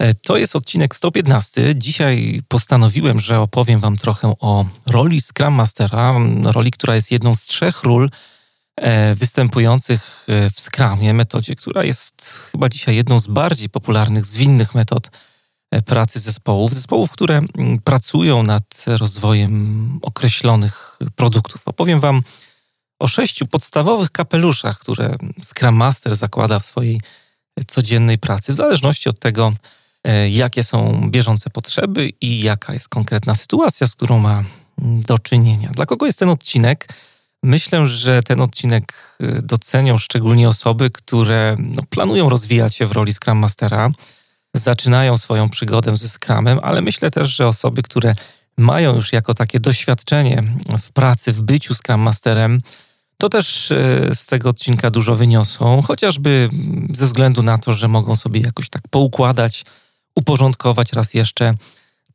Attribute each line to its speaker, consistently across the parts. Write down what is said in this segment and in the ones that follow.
Speaker 1: E, to jest odcinek 115. Dzisiaj postanowiłem, że opowiem Wam trochę o roli Scrum Mastera, roli, która jest jedną z trzech ról e, występujących e, w Scrumie, metodzie, która jest chyba dzisiaj jedną z bardziej popularnych, zwinnych metod pracy zespołów. Zespołów, które pracują nad rozwojem określonych produktów. Opowiem Wam o sześciu podstawowych kapeluszach, które Scrum Master zakłada w swojej codziennej pracy, w zależności od tego, jakie są bieżące potrzeby i jaka jest konkretna sytuacja, z którą ma do czynienia. Dla kogo jest ten odcinek? Myślę, że ten odcinek e, docenią szczególnie osoby, które no, planują rozwijać się w roli Scrum Mastera, zaczynają swoją przygodę ze Scrumem, ale myślę też, że osoby, które mają już jako takie doświadczenie w pracy, w byciu Scrum Masterem, to też e, z tego odcinka dużo wyniosą, chociażby ze względu na to, że mogą sobie jakoś tak poukładać uporządkować raz jeszcze,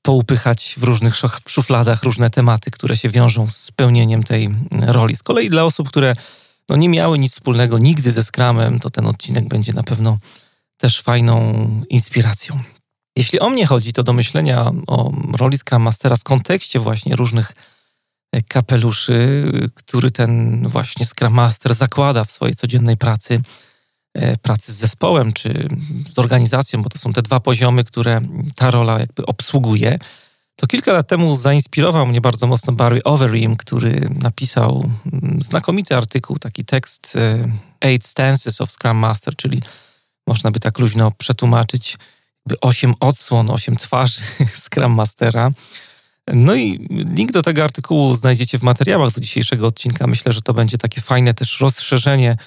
Speaker 1: poupychać w różnych szufladach różne tematy, które się wiążą z spełnieniem tej roli. Z kolei dla osób, które no, nie miały nic wspólnego nigdy ze Scrumem, to ten odcinek będzie na pewno też fajną inspiracją. Jeśli o mnie chodzi, to do myślenia o roli Scrum Mastera w kontekście właśnie różnych kapeluszy, który ten właśnie Scrum Master zakłada w swojej codziennej pracy, E, pracy z zespołem czy z organizacją, bo to są te dwa poziomy, które ta rola jakby obsługuje. To kilka lat temu zainspirował mnie bardzo mocno Barry Overeem, który napisał mm, znakomity artykuł, taki tekst e, Eight Stances of Scrum Master, czyli można by tak luźno przetłumaczyć jakby osiem odsłon, osiem twarzy Scrum Mastera. No i link do tego artykułu znajdziecie w materiałach do dzisiejszego odcinka. Myślę, że to będzie takie fajne też rozszerzenie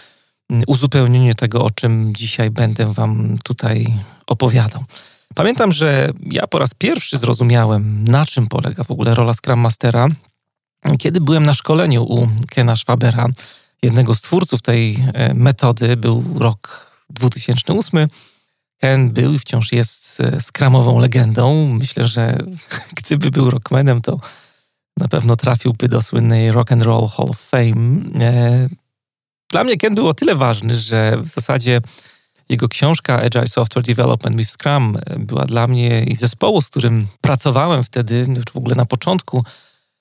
Speaker 1: uzupełnienie tego, o czym dzisiaj będę Wam tutaj opowiadał. Pamiętam, że ja po raz pierwszy zrozumiałem, na czym polega w ogóle rola Scrum Mastera, kiedy byłem na szkoleniu u Kena Schwabera, jednego z twórców tej e, metody. Był rok 2008. Ken był i wciąż jest e, skramową legendą. Myślę, że gdyby był rockmanem, to na pewno trafiłby do słynnej Rock and Roll Hall of Fame. E, dla mnie Ken był o tyle ważny, że w zasadzie jego książka Agile Software Development with Scrum była dla mnie i zespołu, z którym pracowałem wtedy, w ogóle na początku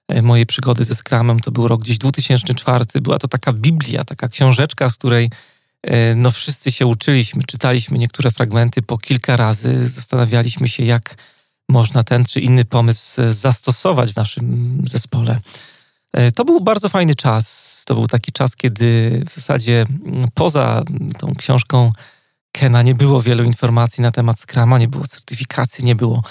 Speaker 1: e, mojej przygody ze Scrumem, to był rok gdzieś 2004, była to taka Biblia, taka książeczka, z której e, no, wszyscy się uczyliśmy, czytaliśmy niektóre fragmenty po kilka razy, zastanawialiśmy się, jak można ten czy inny pomysł zastosować w naszym zespole. E, to był bardzo fajny czas. To był taki czas, kiedy w zasadzie mm, poza tą książką Kena nie było wielu informacji na temat Scrama, nie było certyfikacji, nie było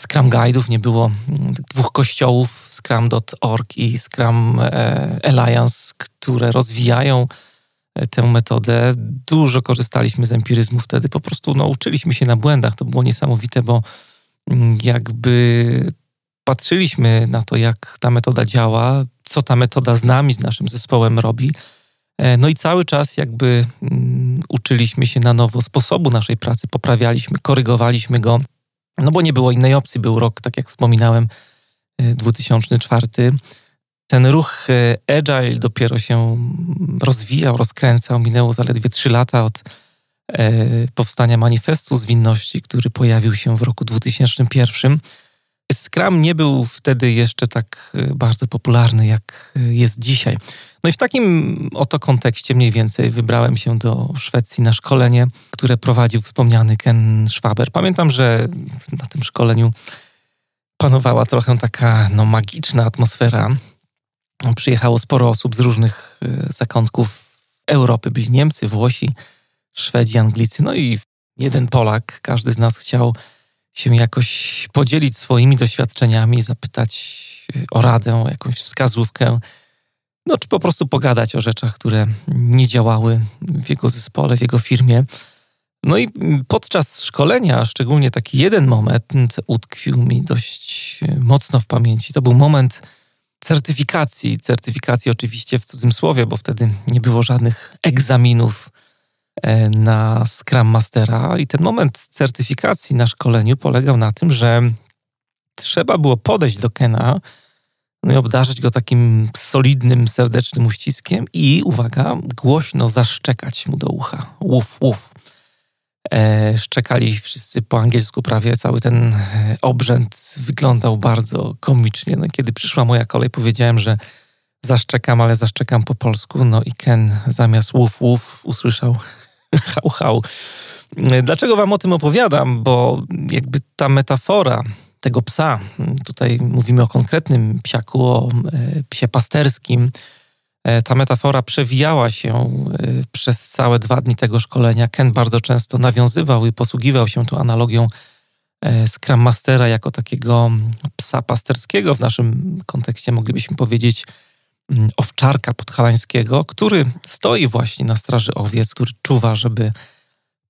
Speaker 1: Scrum Guide'ów, nie było mm, dwóch kościołów, Scrum.org i Scrum e, Alliance, które rozwijają e, tę metodę. Dużo korzystaliśmy z empiryzmu wtedy, po prostu nauczyliśmy się na błędach. To było niesamowite, bo mm, jakby patrzyliśmy na to, jak ta metoda działa, co ta metoda z nami, z naszym zespołem robi. E, no i cały czas jakby um, uczyliśmy się na nowo sposobu naszej pracy, poprawialiśmy, korygowaliśmy go, no bo nie było innej opcji. Był rok, tak jak wspominałem, 2004. E, Ten ruch e, Agile dopiero się rozwijał, rozkręcał. Minęło zaledwie 3 lata od powstania manifestu zwinności, który pojawił się w roku 2001. Scrum nie był wtedy jeszcze tak e, bardzo popularny, jak e, jest dzisiaj. No i w takim oto kontekście mniej więcej wybrałem się do Szwecji na szkolenie, które prowadził wspomniany Ken Schwaber. Pamiętam, że na tym szkoleniu panowała trochę taka no, magiczna atmosfera. Przyjechało sporo osób z różnych e, zakątków Europy. Byli Niemcy, Włosi, Szwedzi, Anglicy, no i jeden Polak. Każdy z nas chciał się jakoś podzielić swoimi doświadczeniami, zapytać y, o radę, o jakąś wskazówkę, no czy po prostu pogadać o rzeczach, które nie działały w jego zespole, w jego firmie. No i podczas szkolenia, szczególnie taki jeden moment utkwił mi dość mocno w pamięci. To był moment certyfikacji. Certyfikacji oczywiście w cudzym słowie, bo wtedy nie było żadnych egzaminów e, na Scrum Mastera. I ten moment certyfikacji na szkoleniu polegał na tym, że trzeba było podejść do Kena no i obdarzyć go takim solidnym, serdecznym uściskiem i, uwaga, głośno zaszczekać mu do ucha. Łuf, łuf. E, szczekali wszyscy po angielsku prawie. Cały ten e, obrzęd wyglądał bardzo komicznie. No, kiedy przyszła moja kolej, powiedziałem, że zaszczekam, ale zaszczekam po polsku. No i Ken zamiast łuf, łuf usłyszał hał, hał. E, dlaczego wam o tym opowiadam? Bo jakby ta metafora tego psa, tutaj mówimy o konkretnym psiaku, o psie pasterskim, E, ta metafora przewijała się e, przez całe dwa dni tego szkolenia. Ken bardzo często nawiązywał i posługiwał się tą analogią e, Scrum Mastera jako takiego psa pasterskiego. W naszym kontekście moglibyśmy powiedzieć owczarka podhalańskiego, który stoi właśnie na straży owiec, który czuwa, żeby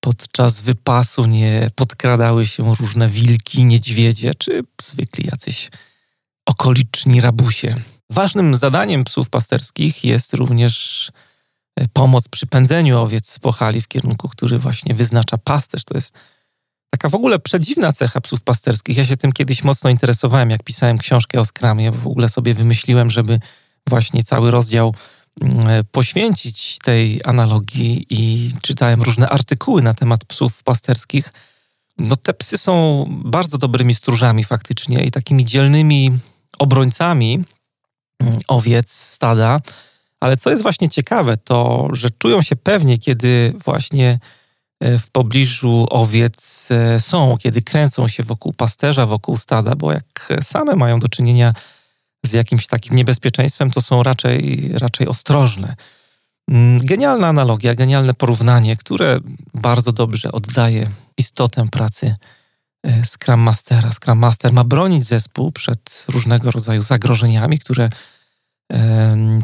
Speaker 1: podczas wypasu nie podkradały się różne wilki, niedźwiedzie czy zwykli jacyś okoliczni rabusie. Ważnym zadaniem psów pasterskich jest również e, pomoc przy pędzeniu owiec z pochali w kierunku, który właśnie wyznacza pasterz. To jest taka w ogóle przedziwna cecha psów pasterskich. Ja się tym kiedyś mocno interesowałem, jak pisałem książkę o skramie. W ogóle sobie wymyśliłem, żeby właśnie cały rozdział mm, e, poświęcić tej analogii i czytałem różne artykuły na temat psów pasterskich. No te psy są bardzo dobrymi stróżami faktycznie i takimi dzielnymi obrońcami owiec, stada. Ale co jest właśnie ciekawe, to że czują się pewnie, kiedy właśnie e, w pobliżu owiec e, są, kiedy kręcą się wokół pasterza, wokół stada, bo jak same mają do czynienia jakimś takim niebezpieczeństwem, to są raczej, raczej ostrożne. Mm, genialna analogia, genialne porównanie, które bardzo dobrze oddaje istotę pracy e, Scrum Mastera. Scrum Master ma bronić zespół przed różnego rodzaju zagrożeniami, które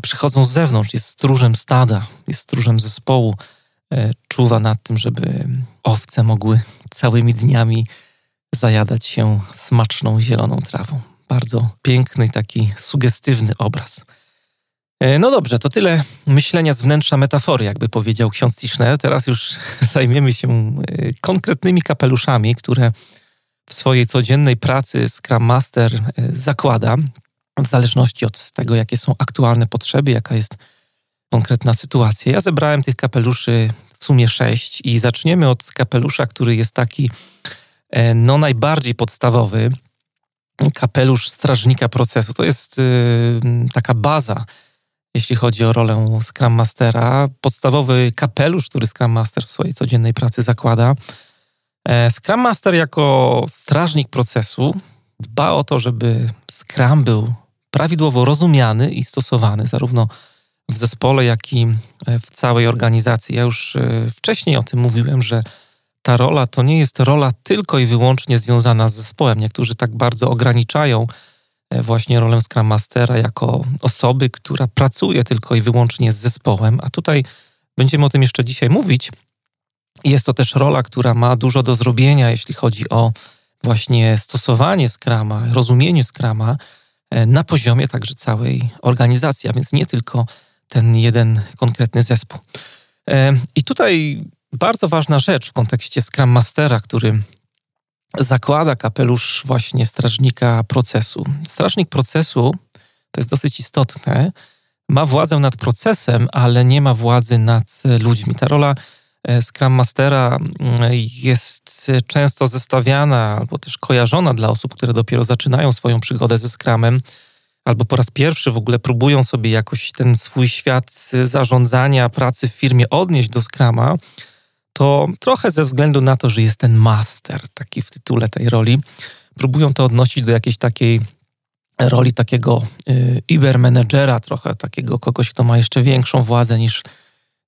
Speaker 1: przychodzą z zewnątrz, jest stróżem stada, jest stróżem zespołu, e, czuwa nad tym, żeby owce mogły całymi dniami zajadać się smaczną zieloną trawą. Bardzo piękny, taki sugestywny obraz. E, no dobrze, to tyle myślenia z wnętrza metafory, jakby powiedział ksiądz Tischner. Teraz już zajmiemy się e, konkretnymi kapeluszami, które w swojej codziennej pracy Scrum Master zakłada w zależności od tego, jakie są aktualne potrzeby, jaka jest konkretna sytuacja. Ja zebrałem tych kapeluszy w sumie sześć i zaczniemy od kapelusza, który jest taki e, no najbardziej podstawowy. Kapelusz strażnika procesu. To jest y, taka baza, jeśli chodzi o rolę Scrum Mastera. Podstawowy kapelusz, który Scrum Master w swojej codziennej pracy zakłada. E, Scrum Master jako strażnik procesu dba o to, żeby Scrum był prawidłowo rozumiany i stosowany zarówno w zespole, jak i e, w całej organizacji. Ja już e, wcześniej o tym mówiłem, że ta rola to nie jest rola tylko i wyłącznie związana z zespołem. Niektórzy tak bardzo ograniczają e, właśnie rolę Scrum Mastera jako osoby, która pracuje tylko i wyłącznie z zespołem, a tutaj będziemy o tym jeszcze dzisiaj mówić. Jest to też rola, która ma dużo do zrobienia, jeśli chodzi o właśnie stosowanie Scrama, rozumienie Scrama, E, na poziomie także całej organizacji, a więc nie tylko ten jeden konkretny zespół. E, I tutaj bardzo ważna rzecz w kontekście Scrum Mastera, który zakłada kapelusz właśnie strażnika procesu. Strażnik procesu, to jest dosyć istotne, ma władzę nad procesem, ale nie ma władzy nad ludźmi. Ta rola E, Scrum Mastera mm, jest często zestawiana albo też kojarzona dla osób, które dopiero zaczynają swoją przygodę ze Scrumem, albo po raz pierwszy w ogóle próbują sobie jakoś ten swój świat zarządzania pracy w firmie odnieść do Scruma, to trochę ze względu na to, że jest ten master, taki w tytule tej roli, próbują to odnosić do jakiejś takiej roli takiego y, Uber-managera, trochę takiego kogoś, kto ma jeszcze większą władzę niż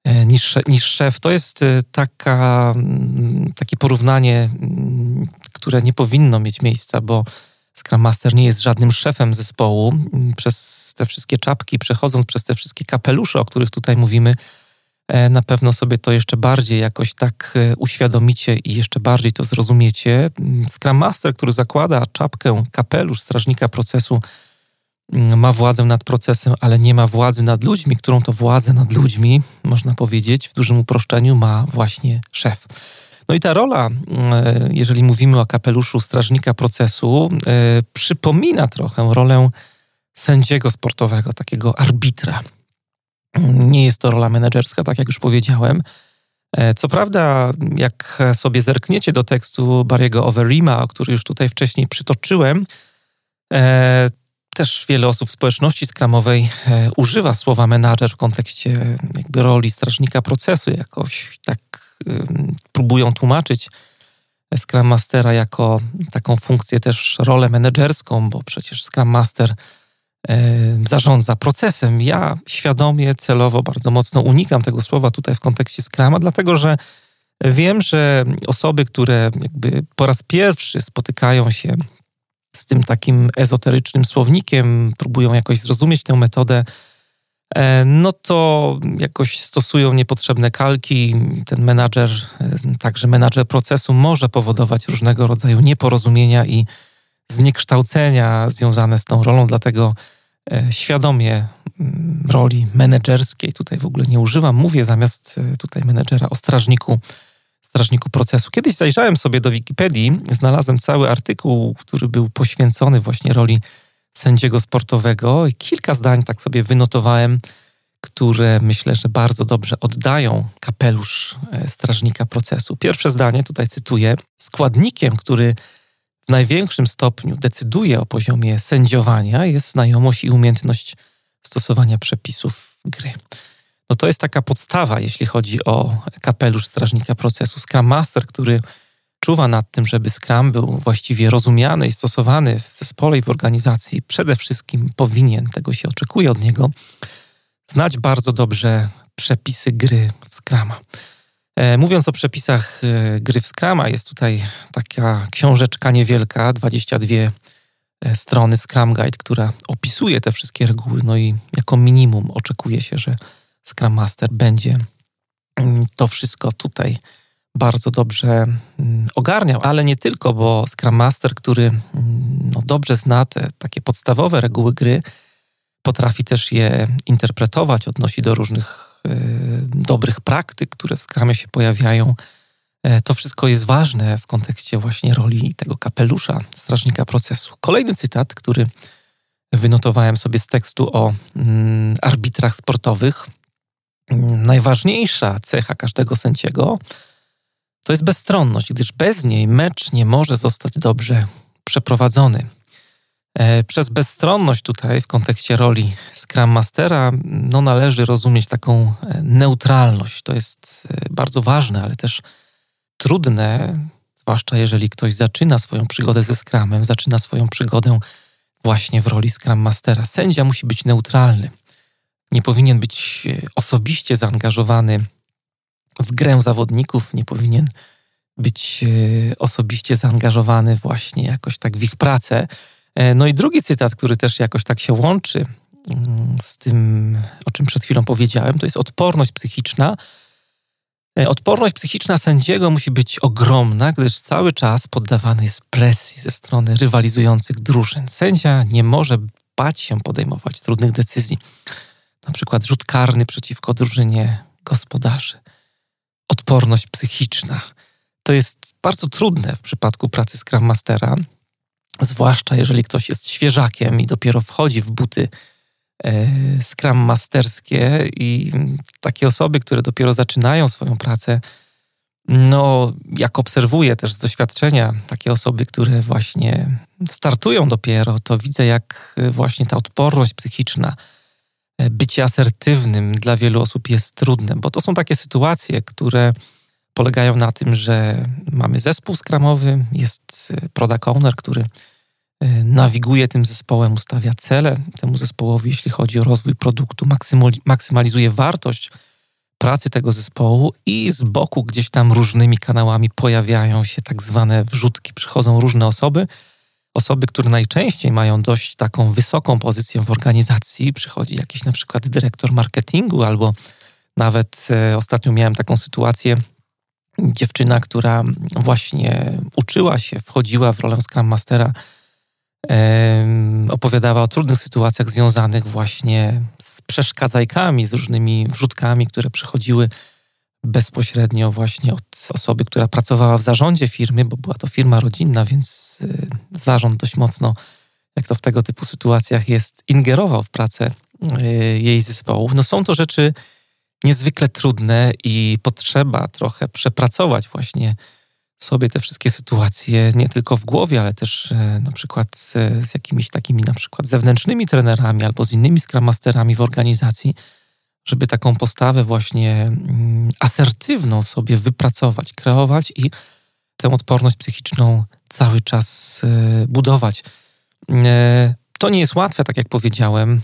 Speaker 1: E, niż, niż szef. To jest e, taka, mm, takie porównanie, mm, które nie powinno mieć miejsca, bo Scrum Master nie jest żadnym szefem zespołu. Mm, przez te wszystkie czapki, przechodząc przez te wszystkie kapelusze, o których tutaj mówimy, na pewno sobie to jeszcze bardziej jakoś tak e, uświadomicie i jeszcze bardziej to zrozumiecie. Mm, Scrum Master, który zakłada czapkę, kapelusz strażnika procesu, mm, ma władzę nad procesem, ale nie ma władzy nad ludźmi, którą to władzę nad ludźmi, można powiedzieć, w dużym uproszczeniu, ma właśnie szef. No i ta rola, e, jeżeli mówimy o kapeluszu strażnika procesu, przypomina trochę rolę sędziego sportowego, takiego arbitra. Nie jest to rola menedżerska, tak jak już powiedziałem. E, co prawda, jak sobie zerkniecie do tekstu Barry'ego Overima, który już tutaj wcześniej przytoczyłem, e, też wiele osób w społeczności skramowej e, używa słowa menadżer w kontekście jakby roli strażnika procesu, jakoś tak próbują tłumaczyć Scrum Mastera jako taką funkcję też rolę menedżerską, bo przecież Scrum Master zarządza procesem. Ja świadomie, celowo bardzo mocno unikam tego słowa tutaj w kontekście Scrama, dlatego że wiem, że osoby, które jakby po raz pierwszy spotykają się z tym takim ezoterycznym słownikiem, próbują jakoś zrozumieć tę metodę, e, no to jakoś stosują niepotrzebne kalki. Ten menadżer, e, także menadżer procesu może powodować różnego rodzaju nieporozumienia i zniekształcenia związane z tą rolą, dlatego e, świadomie mm, roli menedżerskiej tutaj w ogóle nie używam. Mówię zamiast e, tutaj menedżera o strażniku, strażniku procesu. Kiedyś zajrzałem sobie do Wikipedii, znalazłem cały artykuł, który był poświęcony właśnie roli sędziego sportowego i kilka zdań tak sobie wynotowałem, które myślę, że bardzo dobrze oddają kapelusz e, strażnika procesu. Pierwsze zdanie, tutaj cytuję, składnikiem, który największym stopniu decyduje o poziomie sędziowania, jest znajomość i umiejętność stosowania przepisów gry. No to jest taka podstawa, jeśli chodzi o kapelusz strażnika procesu. Scrum Master, który czuwa nad tym, żeby Scrum był właściwie rozumiany i stosowany w zespole i w organizacji, przede wszystkim powinien, tego się oczekuje od niego, znać bardzo dobrze przepisy gry w Scrama. E, mówiąc o przepisach e, gry w Scrama, jest tutaj taka książeczka niewielka, 22 e, strony Scrum Guide, która opisuje te wszystkie reguły. No i jako minimum oczekuje się, że Scrum Master będzie mm, to wszystko tutaj bardzo dobrze mm, ogarniał, ale nie tylko, bo Scrum Master, który mm, no, dobrze zna te takie podstawowe reguły gry, potrafi też je interpretować, odnosi do różnych Y, dobrych praktyk, które w skramie się pojawiają. E, to wszystko jest ważne w kontekście właśnie roli tego kapelusza, strażnika procesu. Kolejny cytat, który wynotowałem sobie z tekstu o mm, arbitrach sportowych. Najważniejsza cecha każdego sędziego to jest bezstronność, gdyż bez niej mecz nie może zostać dobrze przeprowadzony. E, przez bezstronność tutaj w kontekście roli Scrum Mastera no należy rozumieć taką e, neutralność. To jest e, bardzo ważne, ale też trudne, zwłaszcza jeżeli ktoś zaczyna swoją przygodę ze Scrumem, zaczyna swoją przygodę właśnie w roli Scrum Mastera. Sędzia musi być neutralny. Nie powinien być osobiście zaangażowany w grę zawodników, nie powinien być osobiście zaangażowany właśnie jakoś tak w ich pracę no i drugi cytat, który też jakoś tak się łączy mm, z tym, o czym przed chwilą powiedziałem, to jest odporność psychiczna. E, odporność psychiczna sędziego musi być ogromna, gdyż cały czas poddawany jest presji ze strony rywalizujących drużyn. Sędzia nie może bać się podejmować trudnych decyzji, na przykład rzut karny przeciwko drużynie gospodarzy. Odporność psychiczna. To jest bardzo trudne w przypadku pracy Scrum Mastera, zwłaszcza jeżeli ktoś jest świeżakiem i dopiero wchodzi w buty e, Scrum Masterskie i takie osoby, które dopiero zaczynają swoją pracę, no, jak obserwuję też z doświadczenia takie osoby, które właśnie startują dopiero, to widzę, jak właśnie ta odporność psychiczna, e, bycie asertywnym dla wielu osób jest trudne, bo to są takie sytuacje, które polegają na tym, że mamy zespół skramowy, jest e, product owner, który nawiguje tym zespołem, ustawia cele temu zespołowi, jeśli chodzi o rozwój produktu, maksymalizuje wartość pracy tego zespołu i z boku gdzieś tam różnymi kanałami pojawiają się tak zwane wrzutki. Przychodzą różne osoby, osoby, które najczęściej mają dość taką wysoką pozycję w organizacji. Przychodzi jakiś na przykład dyrektor marketingu albo Nawet e, ostatnio miałem taką sytuację, dziewczyna, która właśnie uczyła się, wchodziła w rolę Scrum Mastera, opowiadała o trudnych sytuacjach związanych właśnie z przeszkadzajkami, z różnymi wrzutkami, które przychodziły bezpośrednio właśnie od osoby, która pracowała w zarządzie firmy, bo była to firma rodzinna, więc y, zarząd dość mocno, jak to w tego typu sytuacjach jest, ingerował w pracę y, jej zespołów. No są to rzeczy niezwykle trudne i potrzeba trochę przepracować właśnie sobie te wszystkie sytuacje, nie tylko w głowie, ale też e, na przykład z, z jakimiś takimi na przykład zewnętrznymi trenerami albo z innymi Scrum Masterami w organizacji, żeby taką postawę właśnie mm, asertywną sobie wypracować, kreować i tę odporność psychiczną cały czas e, budować. E, to nie jest łatwe, tak jak powiedziałem,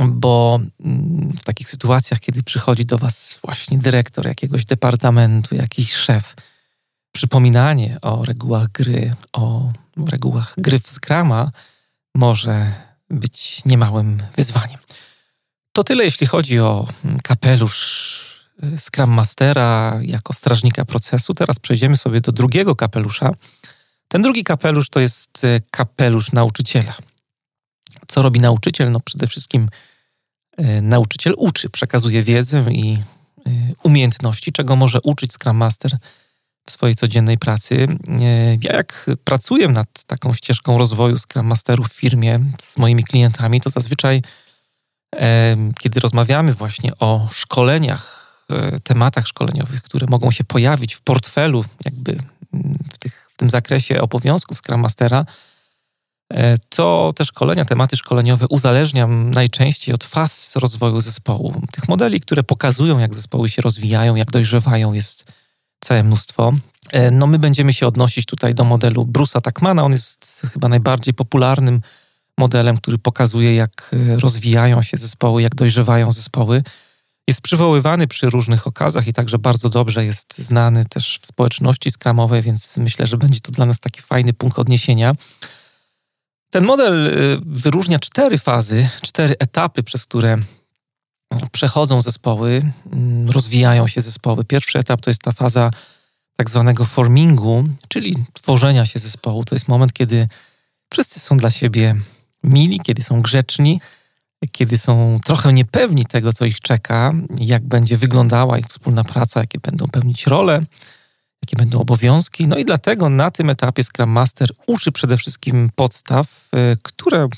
Speaker 1: bo mm, w takich sytuacjach, kiedy przychodzi do Was właśnie dyrektor jakiegoś departamentu, jakiś szef, przypominanie o regułach gry, o regułach gry w Scrama może być niemałym wyzwaniem. To tyle, jeśli chodzi o mm, kapelusz y, Scrum Mastera jako strażnika procesu. Teraz przejdziemy sobie do drugiego kapelusza. Ten drugi kapelusz to jest y, kapelusz nauczyciela. Co robi nauczyciel? No przede wszystkim y, nauczyciel uczy, przekazuje wiedzę i umiejętności, czego może uczyć Scrum Master w swojej codziennej pracy. Ja jak pracuję nad taką ścieżką rozwoju Scrum Masterów w firmie z moimi klientami, to zazwyczaj kiedy rozmawiamy właśnie o szkoleniach, e, tematach szkoleniowych, które mogą się pojawić w portfelu, jakby mm, w, tych, w tym zakresie obowiązków Scrum Mastera, e, to te szkolenia, tematy szkoleniowe uzależniam najczęściej od faz rozwoju zespołu. Tych modeli, które pokazują, jak zespoły się rozwijają, jak dojrzewają, jest całe mnóstwo. E, no my będziemy się odnosić tutaj do modelu Bruce'a Tuckmana. On jest chyba najbardziej popularnym modelem, który pokazuje, jak e, rozwijają się zespoły, jak dojrzewają zespoły. Jest przywoływany przy różnych okazjach i także bardzo dobrze jest znany też w społeczności skramowej, więc myślę, że będzie to dla nas taki fajny punkt odniesienia. Ten model e, wyróżnia cztery fazy, cztery etapy, przez które przechodzą zespoły, mm, rozwijają się zespoły. Pierwszy etap to jest ta faza tak zwanego formingu, czyli tworzenia się zespołu. To jest moment, kiedy wszyscy są dla siebie mili, kiedy są grzeczni, kiedy są trochę niepewni tego, co ich czeka, jak będzie wyglądała ich wspólna praca, jakie będą pełnić role, jakie będą obowiązki. No i dlatego na tym etapie Scrum Master uczy przede wszystkim podstaw, e, które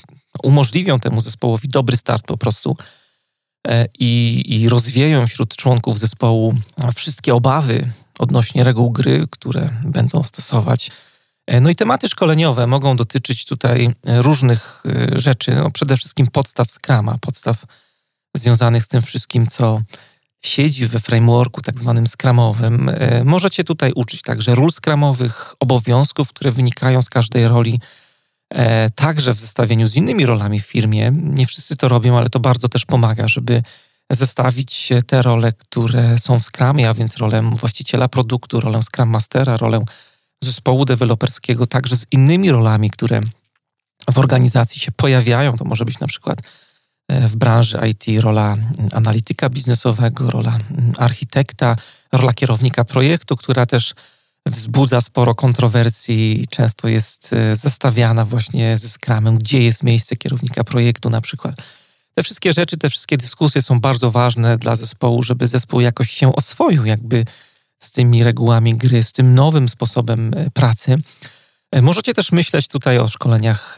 Speaker 1: umożliwią temu zespołowi dobry start po prostu i, i rozwieją wśród członków zespołu wszystkie obawy odnośnie reguł gry, które będą stosować. E, no i tematy szkoleniowe mogą dotyczyć tutaj e, różnych e, rzeczy, no przede wszystkim podstaw Scrama, podstaw związanych z tym wszystkim, co siedzi we frameworku tak zwanym Scrumowym. Możecie tutaj uczyć także ról Scrumowych, obowiązków, które wynikają z każdej roli, także w zestawieniu z innymi rolami w firmie. Nie wszyscy to robią, ale to bardzo też pomaga, żeby zestawić te role, które są w Scrumie, a więc rolę właściciela produktu, rolę Scrum Mastera, rolę zespołu deweloperskiego także z innymi rolami, które w organizacji się pojawiają. To może być na przykład e, w branży IT rola analityka biznesowego, rola architekta, rola kierownika projektu, która też wzbudza sporo kontrowersji i często jest e, zestawiana właśnie ze skramem, gdzie jest miejsce kierownika projektu na przykład. Te wszystkie rzeczy, te wszystkie dyskusje są bardzo ważne dla zespołu, żeby zespół jakoś się oswoił, jakby z tymi regułami gry, z tym nowym sposobem e, pracy. E, możecie też myśleć tutaj o szkoleniach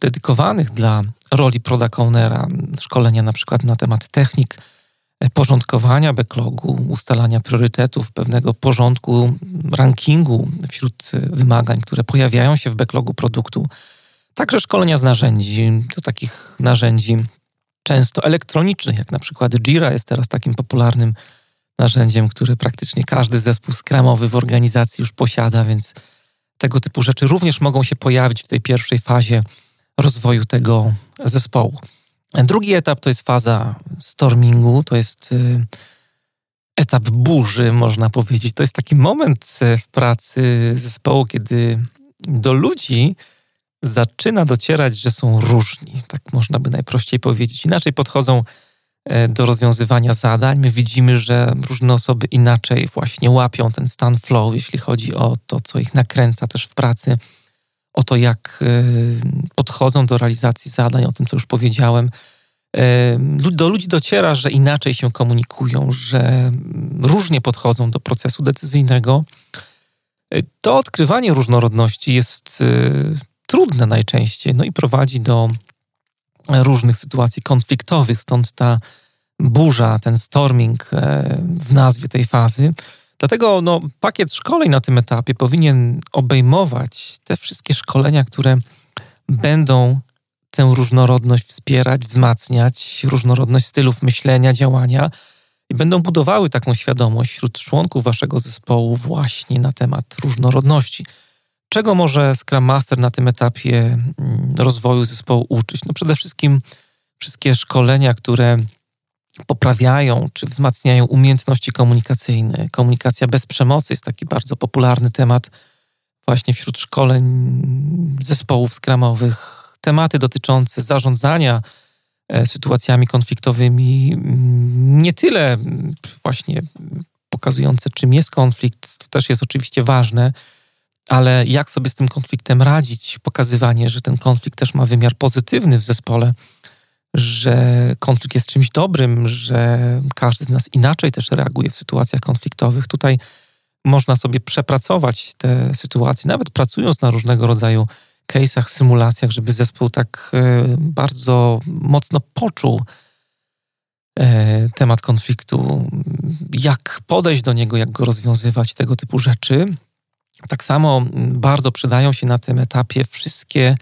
Speaker 1: dedykowanych dla roli product ownera, szkolenia na przykład na temat technik porządkowania backlogu, ustalania priorytetów, pewnego porządku, rankingu wśród wymagań, które pojawiają się w backlogu produktu. Także szkolenia z narzędzi, do takich narzędzi często elektronicznych, jak na przykład Jira jest teraz takim popularnym narzędziem, które praktycznie każdy zespół skramowy w organizacji już posiada, więc tego typu rzeczy również mogą się pojawić w tej pierwszej fazie rozwoju tego zespołu. Drugi etap to jest faza stormingu, to jest y, etap burzy, można powiedzieć. To jest taki moment y, w pracy zespołu, kiedy do ludzi zaczyna docierać, że są różni. Tak można by najprościej powiedzieć. Inaczej podchodzą e, do rozwiązywania zadań. My widzimy, że różne osoby inaczej właśnie łapią ten stan flow, jeśli chodzi o to, co ich nakręca też w pracy, o to, jak e, podchodzą do realizacji zadań, o tym, co już powiedziałem. E, do ludzi dociera, że inaczej się komunikują, że różnie podchodzą do procesu decyzyjnego. To odkrywanie różnorodności jest trudne najczęściej, no i prowadzi do różnych sytuacji konfliktowych, stąd ta burza, ten storming e, w nazwie tej fazy. Dlatego no, pakiet szkoleń na tym etapie powinien obejmować te wszystkie szkolenia, które będą tę różnorodność wspierać, wzmacniać, różnorodność stylów myślenia, działania i będą budowały taką świadomość wśród członków waszego zespołu właśnie na temat różnorodności. Czego może Scrum Master na tym etapie mm, rozwoju zespołu uczyć? No przede wszystkim wszystkie szkolenia, które poprawiają czy wzmacniają umiejętności komunikacyjne. Komunikacja bez przemocy jest taki bardzo popularny temat właśnie wśród szkoleń zespołów skramowych. Tematy dotyczące zarządzania e, sytuacjami konfliktowymi, mm, nie tyle właśnie pokazujące, czym jest konflikt, to też jest oczywiście ważne, ale jak sobie z tym konfliktem radzić, pokazywanie, że ten konflikt też ma wymiar pozytywny w zespole, że konflikt jest czymś dobrym, że każdy z nas inaczej też reaguje w sytuacjach konfliktowych. Tutaj można sobie przepracować te sytuacje, nawet pracując na różnego rodzaju case'ach, symulacjach, żeby zespół tak e, bardzo mocno poczuł e, temat konfliktu, jak podejść do niego, jak go rozwiązywać, tego typu rzeczy. Tak samo bardzo przydają się na tym etapie wszystkie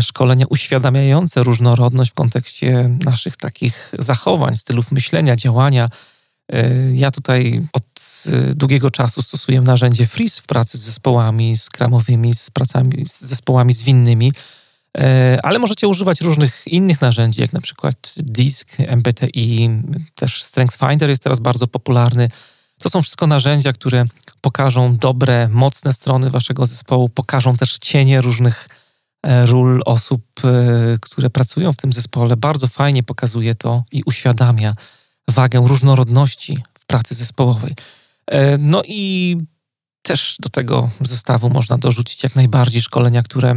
Speaker 1: szkolenia uświadamiające różnorodność w kontekście naszych takich zachowań, stylów myślenia, działania. E, ja tutaj od e, długiego czasu stosuję narzędzie Freeze w pracy z zespołami skramowymi, z pracami, z zespołami zwinnymi, ale możecie używać różnych innych narzędzi, jak na przykład DISC, MBTI, też StrengthsFinder jest teraz bardzo popularny. To są wszystko narzędzia, które pokażą dobre, mocne strony waszego zespołu, pokażą też cienie różnych e, ról osób, e, które pracują w tym zespole. Bardzo fajnie pokazuje to i uświadamia wagę różnorodności w pracy zespołowej. E, no i też do tego zestawu można dorzucić jak najbardziej szkolenia, które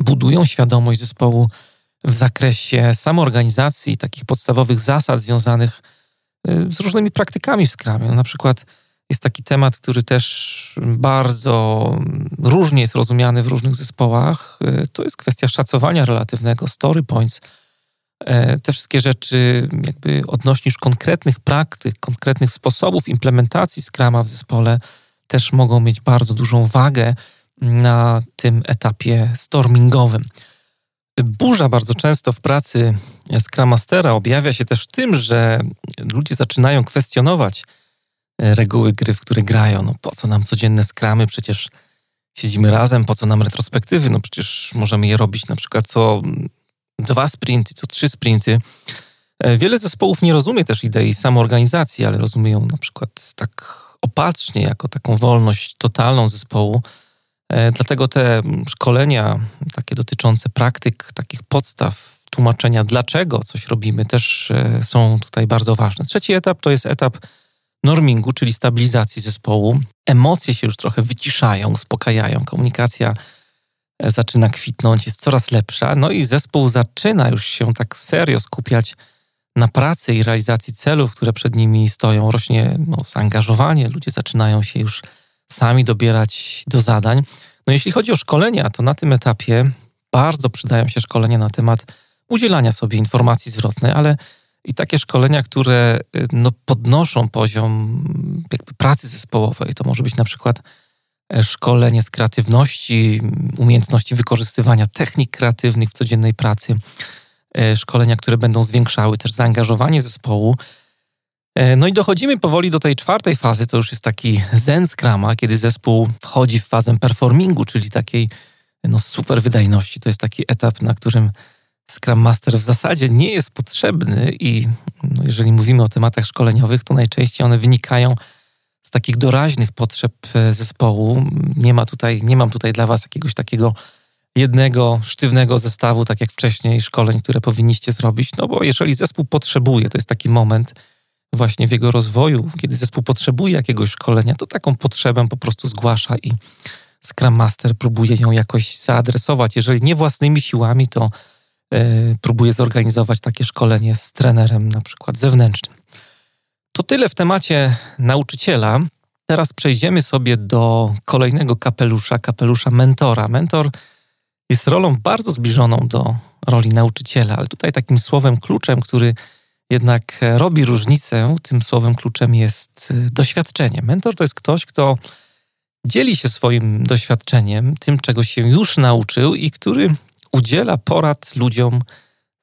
Speaker 1: budują świadomość zespołu w zakresie samoorganizacji, takich podstawowych zasad związanych z różnymi praktykami w Scrumie. No, na przykład jest taki temat, który też bardzo różnie jest rozumiany w różnych zespołach. To jest kwestia szacowania relatywnego, story points. E, te wszystkie rzeczy jakby odnośnie już konkretnych praktyk, konkretnych sposobów implementacji Scrama w zespole też mogą mieć bardzo dużą wagę na tym etapie stormingowym. Burza bardzo często w pracy Scrum objawia się też tym, że ludzie zaczynają kwestionować E, reguły gry, w które grają. No po co nam codzienne skramy? Przecież siedzimy razem, po co nam retrospektywy? No przecież możemy je robić na przykład co dwa sprinty, co trzy sprinty. E, wiele zespołów nie rozumie też idei samoorganizacji, ale rozumie ją na przykład tak opatrznie, jako taką wolność totalną zespołu. E, dlatego te szkolenia takie dotyczące praktyk, takich podstaw, tłumaczenia, dlaczego coś robimy, też są tutaj bardzo ważne. Trzeci etap to jest etap normingu, czyli stabilizacji zespołu. Emocje się już trochę wyciszają, uspokajają, komunikacja e, zaczyna kwitnąć, jest coraz lepsza, no i zespół zaczyna już się tak serio skupiać na pracy i realizacji celów, które przed nimi stoją. Rośnie no, zaangażowanie, ludzie zaczynają się już sami dobierać do zadań. No jeśli chodzi o szkolenia, to na tym etapie bardzo przydają się szkolenia na temat udzielania sobie informacji zwrotnej, ale i takie szkolenia, które y, no, podnoszą poziom jakby pracy zespołowej. To może być na przykład e, szkolenie z kreatywności, umiejętności wykorzystywania technik kreatywnych w codziennej pracy, e, szkolenia, które będą zwiększały też zaangażowanie zespołu. E, no i dochodzimy powoli do tej czwartej fazy, to już jest taki zen scrama, kiedy zespół wchodzi w fazę performingu, czyli takiej no, super wydajności. To jest taki etap, na którym Scrum Master w zasadzie nie jest potrzebny i no, jeżeli mówimy o tematach szkoleniowych, to najczęściej one wynikają z takich doraźnych potrzeb e, zespołu. Nie ma tutaj, nie mam tutaj dla Was jakiegoś takiego jednego sztywnego zestawu, tak jak wcześniej, szkoleń, które powinniście zrobić. No bo jeżeli zespół potrzebuje, to jest taki moment właśnie w jego rozwoju, kiedy zespół potrzebuje jakiegoś szkolenia, to taką potrzebę po prostu zgłasza i Scrum Master próbuje ją jakoś zaadresować. Jeżeli nie własnymi siłami, to yy, próbuje zorganizować takie szkolenie z trenerem, na przykład zewnętrznym. To tyle w temacie nauczyciela. Teraz przejdziemy sobie do kolejnego kapelusza, kapelusza mentora. Mentor jest rolą bardzo zbliżoną do roli nauczyciela, ale tutaj takim słowem kluczem, który jednak robi różnicę, tym słowem kluczem jest y, doświadczenie. Mentor to jest ktoś, kto dzieli się swoim doświadczeniem, tym, czego się już nauczył i który udziela porad ludziom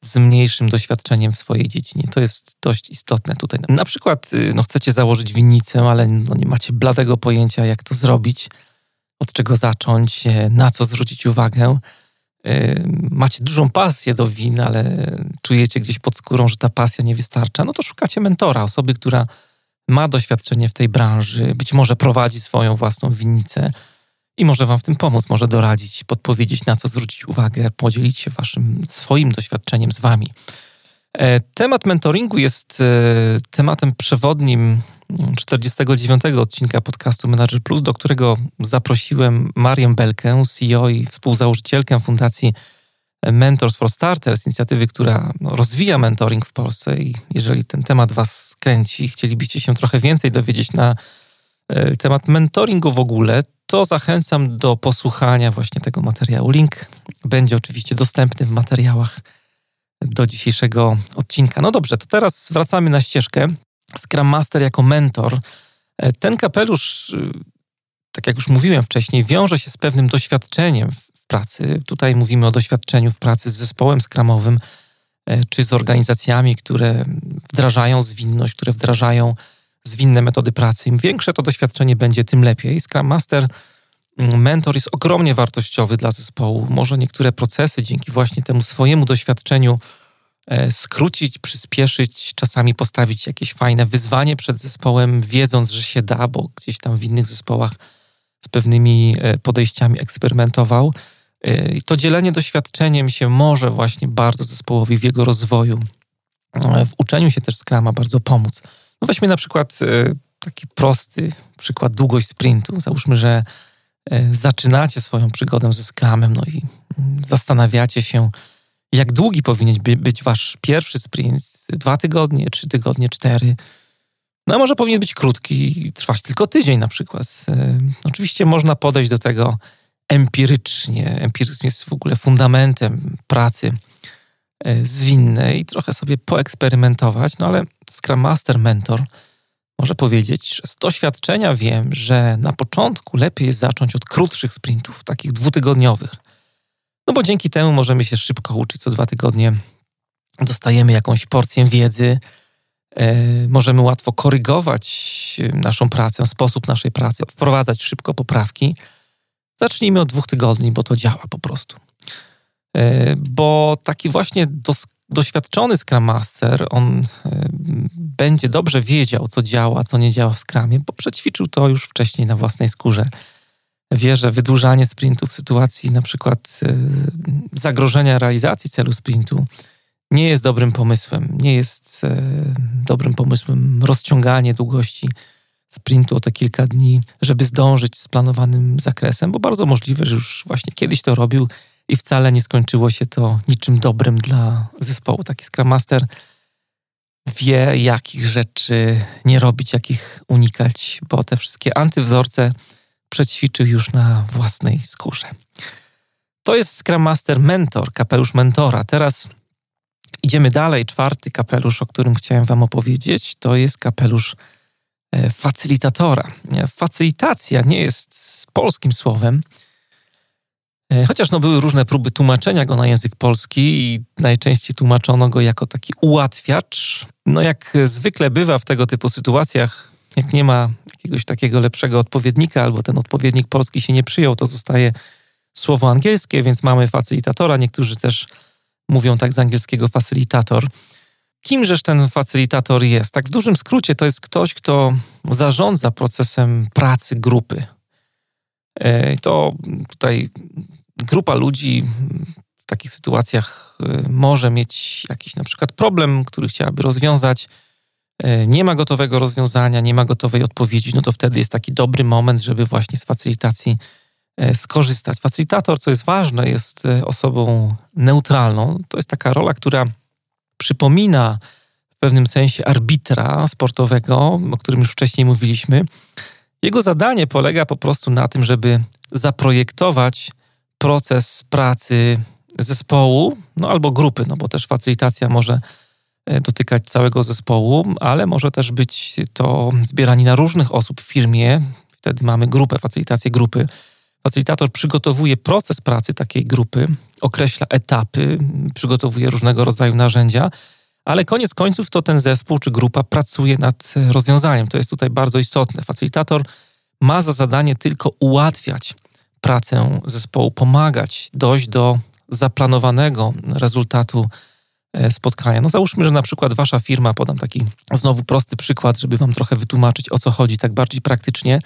Speaker 1: z mniejszym doświadczeniem w swojej dziedzinie. To jest dość istotne tutaj. Na przykład y, no, chcecie założyć winnicę, ale no, nie macie bladego pojęcia, jak to zrobić, od czego zacząć, e, na co zwrócić uwagę. E, macie dużą pasję do win, ale czujecie gdzieś pod skórą, że ta pasja nie wystarcza, no to szukacie mentora, osoby, która ma doświadczenie w tej branży, być może prowadzi swoją własną winnicę i może Wam w tym pomóc, może doradzić, podpowiedzieć, na co zwrócić uwagę, podzielić się Waszym swoim doświadczeniem z Wami. E, temat mentoringu jest e, tematem przewodnim 49 odcinka podcastu Manager Plus, do którego zaprosiłem Marię Belkę, CEO i współzałożycielkę Fundacji Mentors for Starters, inicjatywy, która rozwija mentoring w Polsce. I jeżeli ten temat Was skręci, chcielibyście się trochę więcej dowiedzieć na e, temat mentoringu w ogóle, to zachęcam do posłuchania właśnie tego materiału. Link będzie oczywiście dostępny w materiałach do dzisiejszego odcinka. No dobrze, to teraz wracamy na ścieżkę. Scrum Master jako mentor. E, ten kapelusz, y, tak jak już mówiłem wcześniej, wiąże się z pewnym doświadczeniem w pracy. Tutaj mówimy o doświadczeniu w pracy z zespołem skramowym, e, czy z organizacjami, które wdrażają zwinność, które wdrażają zwinne metody pracy. Im większe to doświadczenie będzie, tym lepiej. Scrum Master, mm, mentor jest ogromnie wartościowy dla zespołu. Może niektóre procesy dzięki właśnie temu swojemu doświadczeniu e, skrócić, przyspieszyć, czasami postawić jakieś fajne wyzwanie przed zespołem, wiedząc, że się da, bo gdzieś tam w innych zespołach z pewnymi e, podejściami eksperymentował. E, I to dzielenie doświadczeniem się może właśnie bardzo zespołowi w jego rozwoju, w uczeniu się też Scrama bardzo pomóc. No weźmy na przykład e, taki prosty przykład długość sprintu. Załóżmy, że e, zaczynacie swoją przygodę ze Scrumem, no i mm, zastanawiacie się, jak długi powinien być wasz pierwszy sprint? Dwa tygodnie, trzy tygodnie, cztery? No a może powinien być krótki i trwać tylko tydzień na przykład. E, oczywiście można podejść do tego empirycznie. Empiryzm jest w ogóle fundamentem pracy E, zwinne i trochę sobie poeksperymentować, no ale Scrum Master Mentor może powiedzieć, że z doświadczenia wiem, że na początku lepiej jest zacząć od krótszych sprintów, takich dwutygodniowych. No bo dzięki temu możemy się szybko uczyć co dwa tygodnie, dostajemy jakąś porcję wiedzy, e, możemy łatwo korygować naszą pracę, sposób naszej pracy, wprowadzać szybko poprawki. Zacznijmy od dwóch tygodni, bo to działa po prostu. E, bo taki właśnie dos doświadczony Scrum Master, on e, będzie dobrze wiedział, co działa, co nie działa w Scrumie, bo przećwiczył to już wcześniej na własnej skórze. Wie, że wydłużanie sprintu w sytuacji na przykład e, zagrożenia realizacji celu sprintu nie jest dobrym pomysłem. Nie jest dobrym pomysłem rozciąganie długości sprintu o te kilka dni, żeby zdążyć z planowanym zakresem, bo bardzo możliwe, że już właśnie kiedyś to robił i wcale nie skończyło się to niczym dobrym dla zespołu. Taki Scrum Master wie, jakich rzeczy nie robić, jakich unikać, bo te wszystkie antywzorce przećwiczył już na własnej skórze. To jest Scrum Master Mentor, kapelusz mentora. Teraz idziemy dalej. Czwarty kapelusz, o którym chciałem Wam opowiedzieć, to jest kapelusz e, facylitatora. Facylitacja nie jest polskim słowem, E, chociaż no, były różne próby tłumaczenia go na język polski i najczęściej tłumaczono go jako taki ułatwiacz. No jak zwykle bywa w tego typu sytuacjach, jak nie ma jakiegoś takiego lepszego odpowiednika albo ten odpowiednik polski się nie przyjął, to zostaje słowo angielskie, więc mamy facylitatora. Niektórzy też mówią tak z angielskiego facylitator. Kimżeż ten facylitator jest? Tak w dużym skrócie to jest ktoś, kto zarządza procesem pracy grupy. E, to tutaj grupa ludzi w takich sytuacjach y, może mieć jakiś na przykład problem, który chciałaby rozwiązać. Y, nie ma gotowego rozwiązania, nie ma gotowej odpowiedzi, no to wtedy jest taki dobry moment, żeby właśnie z facylitacji y, skorzystać. Facylitator, co jest ważne, jest osobą neutralną. To jest taka rola, która przypomina w pewnym sensie arbitra sportowego, o którym już wcześniej mówiliśmy. Jego zadanie polega po prostu na tym, żeby zaprojektować proces pracy zespołu, no albo grupy, no bo też facylitacja może e, dotykać całego zespołu, ale może też być to zbieranina różnych osób w firmie. Wtedy mamy grupę, facylitację grupy. Facylitator przygotowuje proces pracy takiej grupy, określa etapy, przygotowuje różnego rodzaju narzędzia, ale koniec końców to ten zespół czy grupa pracuje nad rozwiązaniem. To jest tutaj bardzo istotne. Facylitator ma za zadanie tylko ułatwiać pracę zespołu, pomagać dojść do zaplanowanego rezultatu e, spotkania. No załóżmy, że na przykład wasza firma, podam taki znowu prosty przykład, żeby wam trochę wytłumaczyć o co chodzi tak bardziej praktycznie.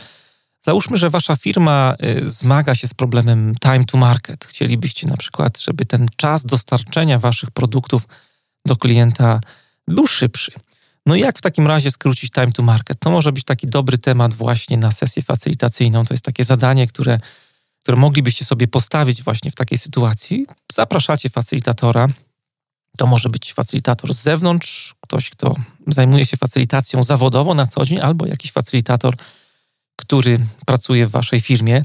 Speaker 1: Załóżmy, że wasza firma e, zmaga się z problemem time to market. Chcielibyście na przykład, żeby ten czas dostarczenia waszych produktów do klienta był szybszy. No i jak w takim razie skrócić time to market? To może być taki dobry temat właśnie na sesję facylitacyjną. To jest takie zadanie, które, które moglibyście sobie postawić właśnie w takiej sytuacji. Zapraszacie facylitatora. To może być facylitator z zewnątrz, ktoś, kto zajmuje się facylitacją zawodowo na co dzień, albo jakiś facylitator, który pracuje w waszej firmie.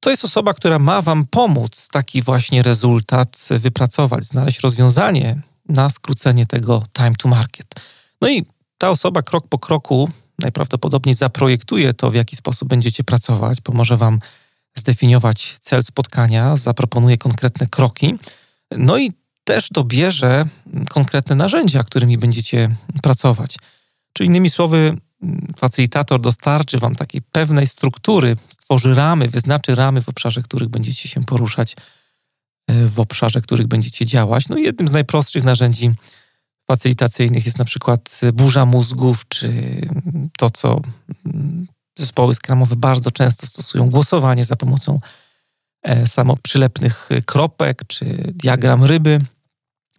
Speaker 1: To jest osoba, która ma wam pomóc taki właśnie rezultat wypracować, znaleźć rozwiązanie na skrócenie tego time to market. No i ta osoba krok po kroku najprawdopodobniej zaprojektuje to, w jaki sposób będziecie pracować, pomoże Wam zdefiniować cel spotkania, zaproponuje konkretne kroki, no i też dobierze konkretne narzędzia, którymi będziecie pracować. Czyli innymi słowy, facylitator dostarczy Wam takiej pewnej struktury, stworzy ramy, wyznaczy ramy, w obszarze których będziecie się poruszać, w obszarze których będziecie działać. No jednym z najprostszych narzędzi facylitacyjnych jest na przykład burza mózgów, czy to, co zespoły skramowe bardzo często stosują, głosowanie za pomocą e, samoprzylepnych kropek, czy diagram ryby.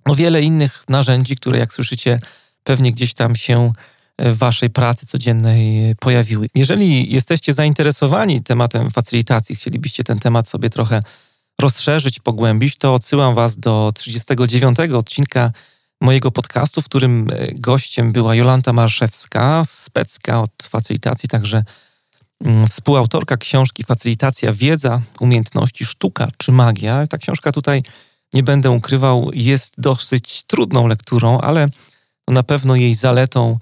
Speaker 1: No wiele innych narzędzi, które jak słyszycie pewnie gdzieś tam się w waszej pracy codziennej pojawiły. Jeżeli jesteście zainteresowani tematem facylitacji, chcielibyście ten temat sobie trochę rozszerzyć, pogłębić, to odsyłam was do 39 odcinka mojego podcastu, w którym e, gościem była Jolanta Marszewska, specka od facylitacji, także mm, współautorka książki Facylitacja, wiedza, umiejętności, sztuka czy magia. Ta książka tutaj, nie będę ukrywał, jest dosyć trudną lekturą, ale na pewno jej zaletą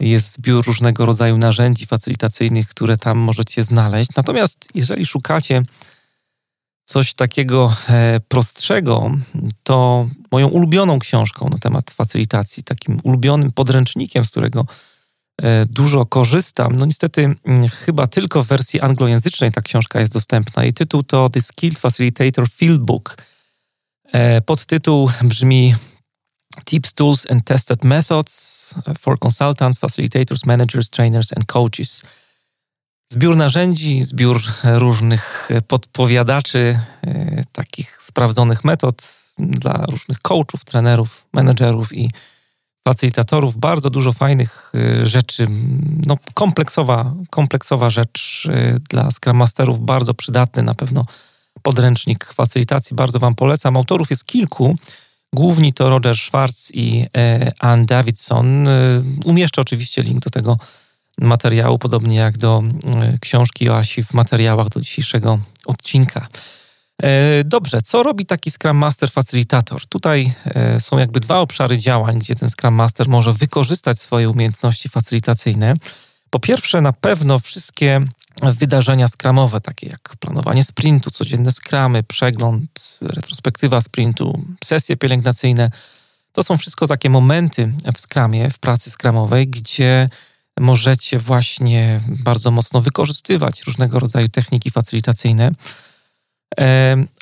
Speaker 1: jest zbiór różnego rodzaju narzędzi facylitacyjnych, które tam możecie znaleźć. Natomiast jeżeli szukacie coś takiego e, prostszego, to moją ulubioną książką na temat facylitacji, takim ulubionym podręcznikiem, z którego e, dużo korzystam. No niestety mm, chyba tylko w wersji anglojęzycznej ta książka jest dostępna. Jej tytuł to The Skilled Facilitator Field Book. E, podtytuł brzmi Tips, Tools and Tested Methods for Consultants, Facilitators, Managers, Trainers and Coaches – Zbiór narzędzi, zbiór różnych podpowiadaczy, e, takich sprawdzonych metod dla różnych coachów, trenerów, menedżerów i facylitatorów. Bardzo dużo fajnych e, rzeczy. No, kompleksowa, kompleksowa rzecz e, dla Scrum Masterów, bardzo przydatny na pewno podręcznik facylitacji. Bardzo Wam polecam. Autorów jest kilku. Główni to Roger Schwartz i Ann Davidson. Umieszczę oczywiście link do tego materiału, podobnie jak do e, książki o Asi w materiałach do dzisiejszego odcinka. E, dobrze, co robi taki Scrum Master Facilitator? Tutaj e, są jakby dwa obszary działań, gdzie ten Scrum Master może wykorzystać swoje umiejętności facilitacyjne. Po pierwsze, na pewno wszystkie wydarzenia skramowe, takie jak planowanie sprintu, codzienne skramy, przegląd, retrospektywa sprintu, sesje pielęgnacyjne. To są wszystko takie momenty w skramie, w pracy skramowej, gdzie możecie właśnie bardzo mocno wykorzystywać różnego rodzaju techniki facylitacyjne.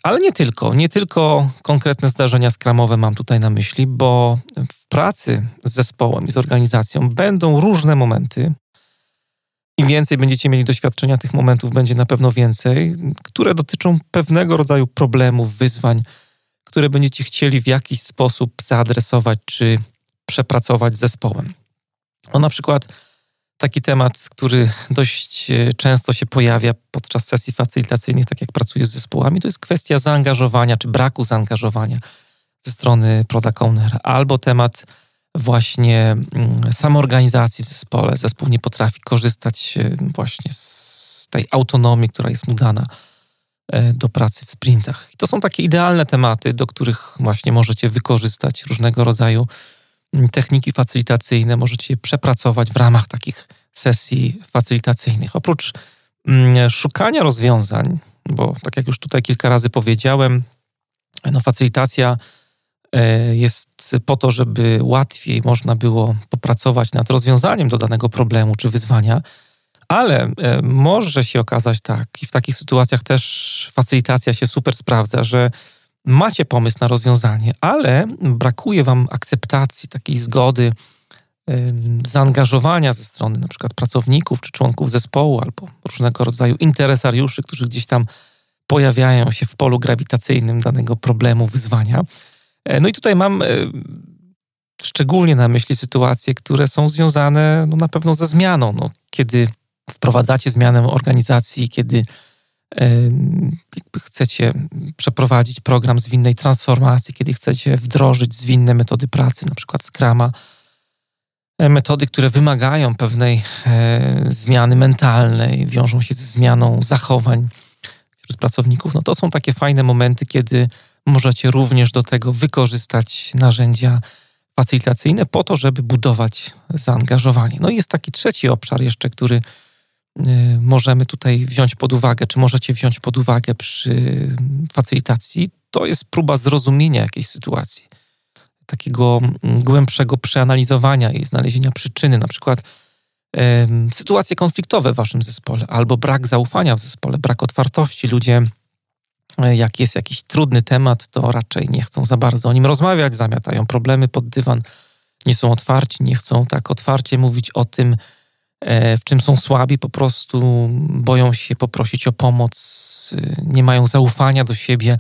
Speaker 1: Ale nie tylko, nie tylko konkretne zdarzenia skramowe mam tutaj na myśli, bo w pracy z zespołem i z organizacją będą różne momenty, Im więcej będziecie mieli doświadczenia, tych momentów będzie na pewno więcej, które dotyczą pewnego rodzaju problemów, wyzwań, które będziecie chcieli w jakiś sposób zaadresować czy przepracować z zespołem. No na przykład taki temat, który dość e, często się pojawia podczas sesji facylitacyjnych, tak jak pracuję z zespołami, to jest kwestia zaangażowania czy braku zaangażowania ze strony product albo temat właśnie mm, samoorganizacji w zespole. Zespół nie potrafi korzystać e, właśnie z tej autonomii, która jest mu dana e, do pracy w sprintach. I to są takie idealne tematy, do których właśnie możecie wykorzystać różnego rodzaju techniki facylitacyjne, możecie przepracować w ramach takich sesji facylitacyjnych. Oprócz mm, szukania rozwiązań, bo tak jak już tutaj kilka razy powiedziałem, no facylitacja E, jest po to, żeby łatwiej można było popracować nad rozwiązaniem do danego problemu czy wyzwania, ale e, może się okazać tak, i w takich sytuacjach też facylitacja się super sprawdza, że macie pomysł na rozwiązanie, ale brakuje wam akceptacji, takiej zgody, zaangażowania ze strony na przykład pracowników czy członków zespołu albo różnego rodzaju interesariuszy, którzy gdzieś tam pojawiają się w polu grawitacyjnym danego problemu, wyzwania. E, no i tutaj mam e, szczególnie na myśli sytuacje, które są związane no, na pewno ze zmianą. No, kiedy wprowadzacie zmianę organizacji, kiedy chcecie przeprowadzić program zwinnej transformacji, kiedy chcecie wdrożyć zwinne metody pracy, na przykład Scrama, metody, które wymagają pewnej zmiany mentalnej, wiążą się ze zmianą zachowań wśród pracowników, no to są takie fajne momenty, kiedy możecie również do tego wykorzystać narzędzia facylitacyjne po to, żeby budować zaangażowanie. No i jest taki trzeci obszar jeszcze, który możemy tutaj wziąć pod uwagę, czy możecie wziąć pod uwagę przy facylitacji, to jest próba zrozumienia jakiejś sytuacji, takiego mm, głębszego przeanalizowania i znalezienia przyczyny, na przykład sytuacje konfliktowe w waszym zespole, albo brak zaufania w zespole, brak otwartości. Ludzie E, jak jest jakiś trudny temat, to raczej nie chcą za bardzo o nim rozmawiać, zamiatają problemy pod dywan, nie są otwarci, nie chcą tak otwarcie mówić o tym, w czym są słabi, po prostu boją się poprosić o pomoc, e, nie mają zaufania do siebie.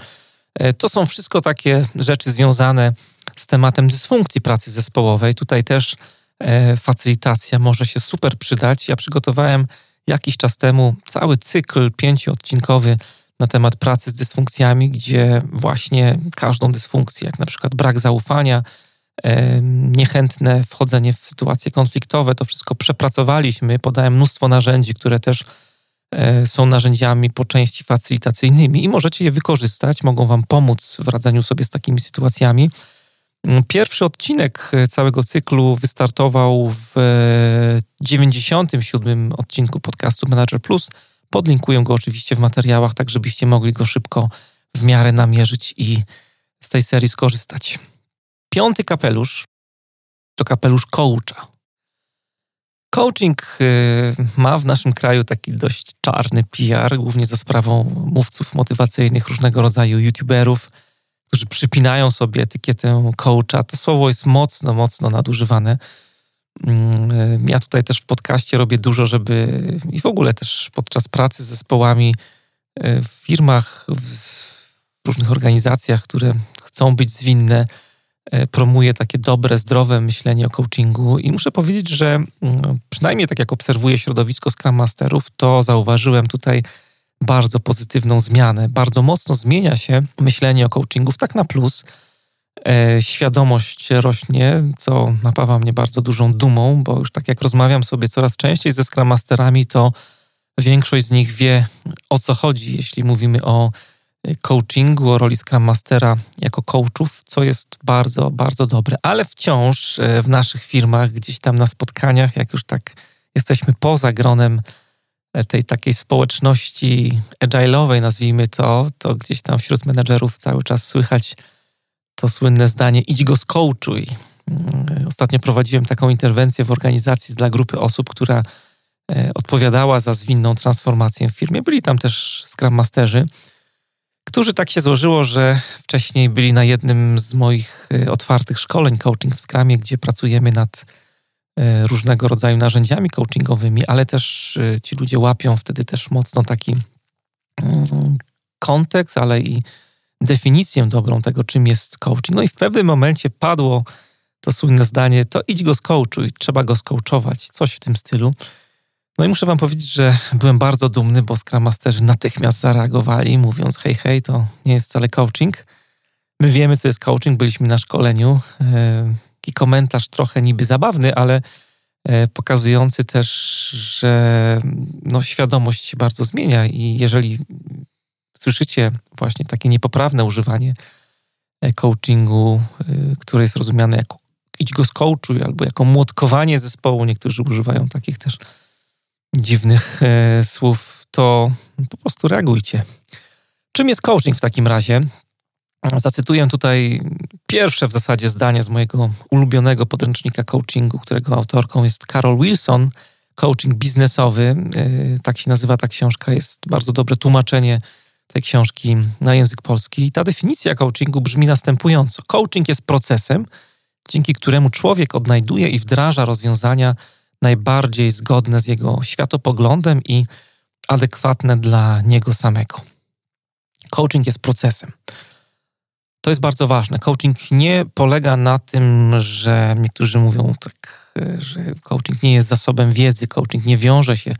Speaker 1: To są wszystko takie rzeczy związane z tematem dysfunkcji pracy zespołowej. Tutaj też facylitacja może się super przydać. Ja przygotowałem jakiś czas temu cały cykl pięcioodcinkowy na temat pracy z dysfunkcjami, gdzie właśnie każdą dysfunkcję, jak na przykład brak zaufania, niechętne wchodzenie w sytuacje konfliktowe, to wszystko przepracowaliśmy. Podałem mnóstwo narzędzi, które też e, są narzędziami po części facylitacyjnymi i możecie je wykorzystać, mogą Wam pomóc w radzeniu sobie z takimi sytuacjami. Pierwszy odcinek całego cyklu wystartował w 97 odcinku podcastu Manager Plus Podlinkuję go oczywiście w materiałach, tak żebyście mogli go szybko w miarę namierzyć i z tej serii skorzystać. Piąty kapelusz to kapelusz coacha. Coaching y, ma w naszym kraju taki dość czarny PR, głównie za sprawą mówców motywacyjnych, różnego rodzaju youtuberów, którzy przypinają sobie etykietę coacha. To słowo jest mocno, mocno nadużywane. Mm, ja tutaj też w podcaście robię dużo, żeby i w ogóle też podczas pracy z zespołami e, w firmach, w różnych organizacjach, które chcą być zwinne, e, promuję takie dobre, zdrowe myślenie o coachingu i muszę powiedzieć, że mm, przynajmniej tak jak obserwuję środowisko Scrum Masterów, to zauważyłem tutaj bardzo pozytywną zmianę. Bardzo mocno zmienia się myślenie o coachingu tak na plus e, świadomość rośnie, co napawa mnie bardzo dużą dumą, bo już tak jak rozmawiam sobie coraz częściej ze Scrum Masterami, to większość z nich wie o co chodzi, jeśli mówimy o coachingu, o roli Scrum Mastera jako coachów, co jest bardzo, bardzo dobre. Ale wciąż e, w naszych firmach, gdzieś tam na spotkaniach, jak już tak jesteśmy poza gronem e, tej takiej społeczności agile'owej, nazwijmy to, to gdzieś tam wśród menedżerów cały czas słychać to słynne zdanie idź go skołczuj. Mm, ostatnio prowadziłem taką interwencję w organizacji dla grupy osób, która e, odpowiadała za zwinną transformację w firmie. Byli tam też Scrum Masterzy, którzy tak się złożyło, że wcześniej byli na jednym z moich e, otwartych szkoleń coaching w Scrumie, gdzie pracujemy nad e, różnego rodzaju narzędziami coachingowymi, ale też e, ci ludzie łapią wtedy też mocno taki mm, kontekst, ale i definicję dobrą tego, czym jest coaching. No i w pewnym momencie padło to słynne zdanie, to idź go skołczuj, trzeba go skołczować, coś w tym stylu. No i muszę wam powiedzieć, że byłem bardzo dumny, bo Scrum Masterzy natychmiast zareagowali, mówiąc hej, hej, to nie jest wcale coaching. My wiemy, co jest coaching, byliśmy na szkoleniu. E, taki komentarz trochę niby zabawny, ale e, pokazujący też, że no, świadomość się bardzo zmienia i jeżeli słyszycie właśnie takie niepoprawne używanie e, coachingu, które jest rozumiane jako idź go skołczuj albo jako młotkowanie zespołu, niektórzy używają takich też dziwnych słów, to po prostu reagujcie. Czym jest coaching w takim razie? Zacytuję tutaj pierwsze w zasadzie zdanie z mojego ulubionego podręcznika coachingu, którego autorką jest Carol Wilson, coaching biznesowy. Y, tak się nazywa ta książka, jest bardzo dobre tłumaczenie tej książki na język polski. I ta definicja coachingu brzmi następująco: Coaching jest procesem, dzięki któremu człowiek odnajduje i wdraża rozwiązania najbardziej zgodne z jego światopoglądem i adekwatne dla niego samego. Coaching jest procesem. To jest bardzo ważne. Coaching nie polega na tym, że niektórzy mówią tak, że coaching nie jest zasobem wiedzy, coaching nie wiąże się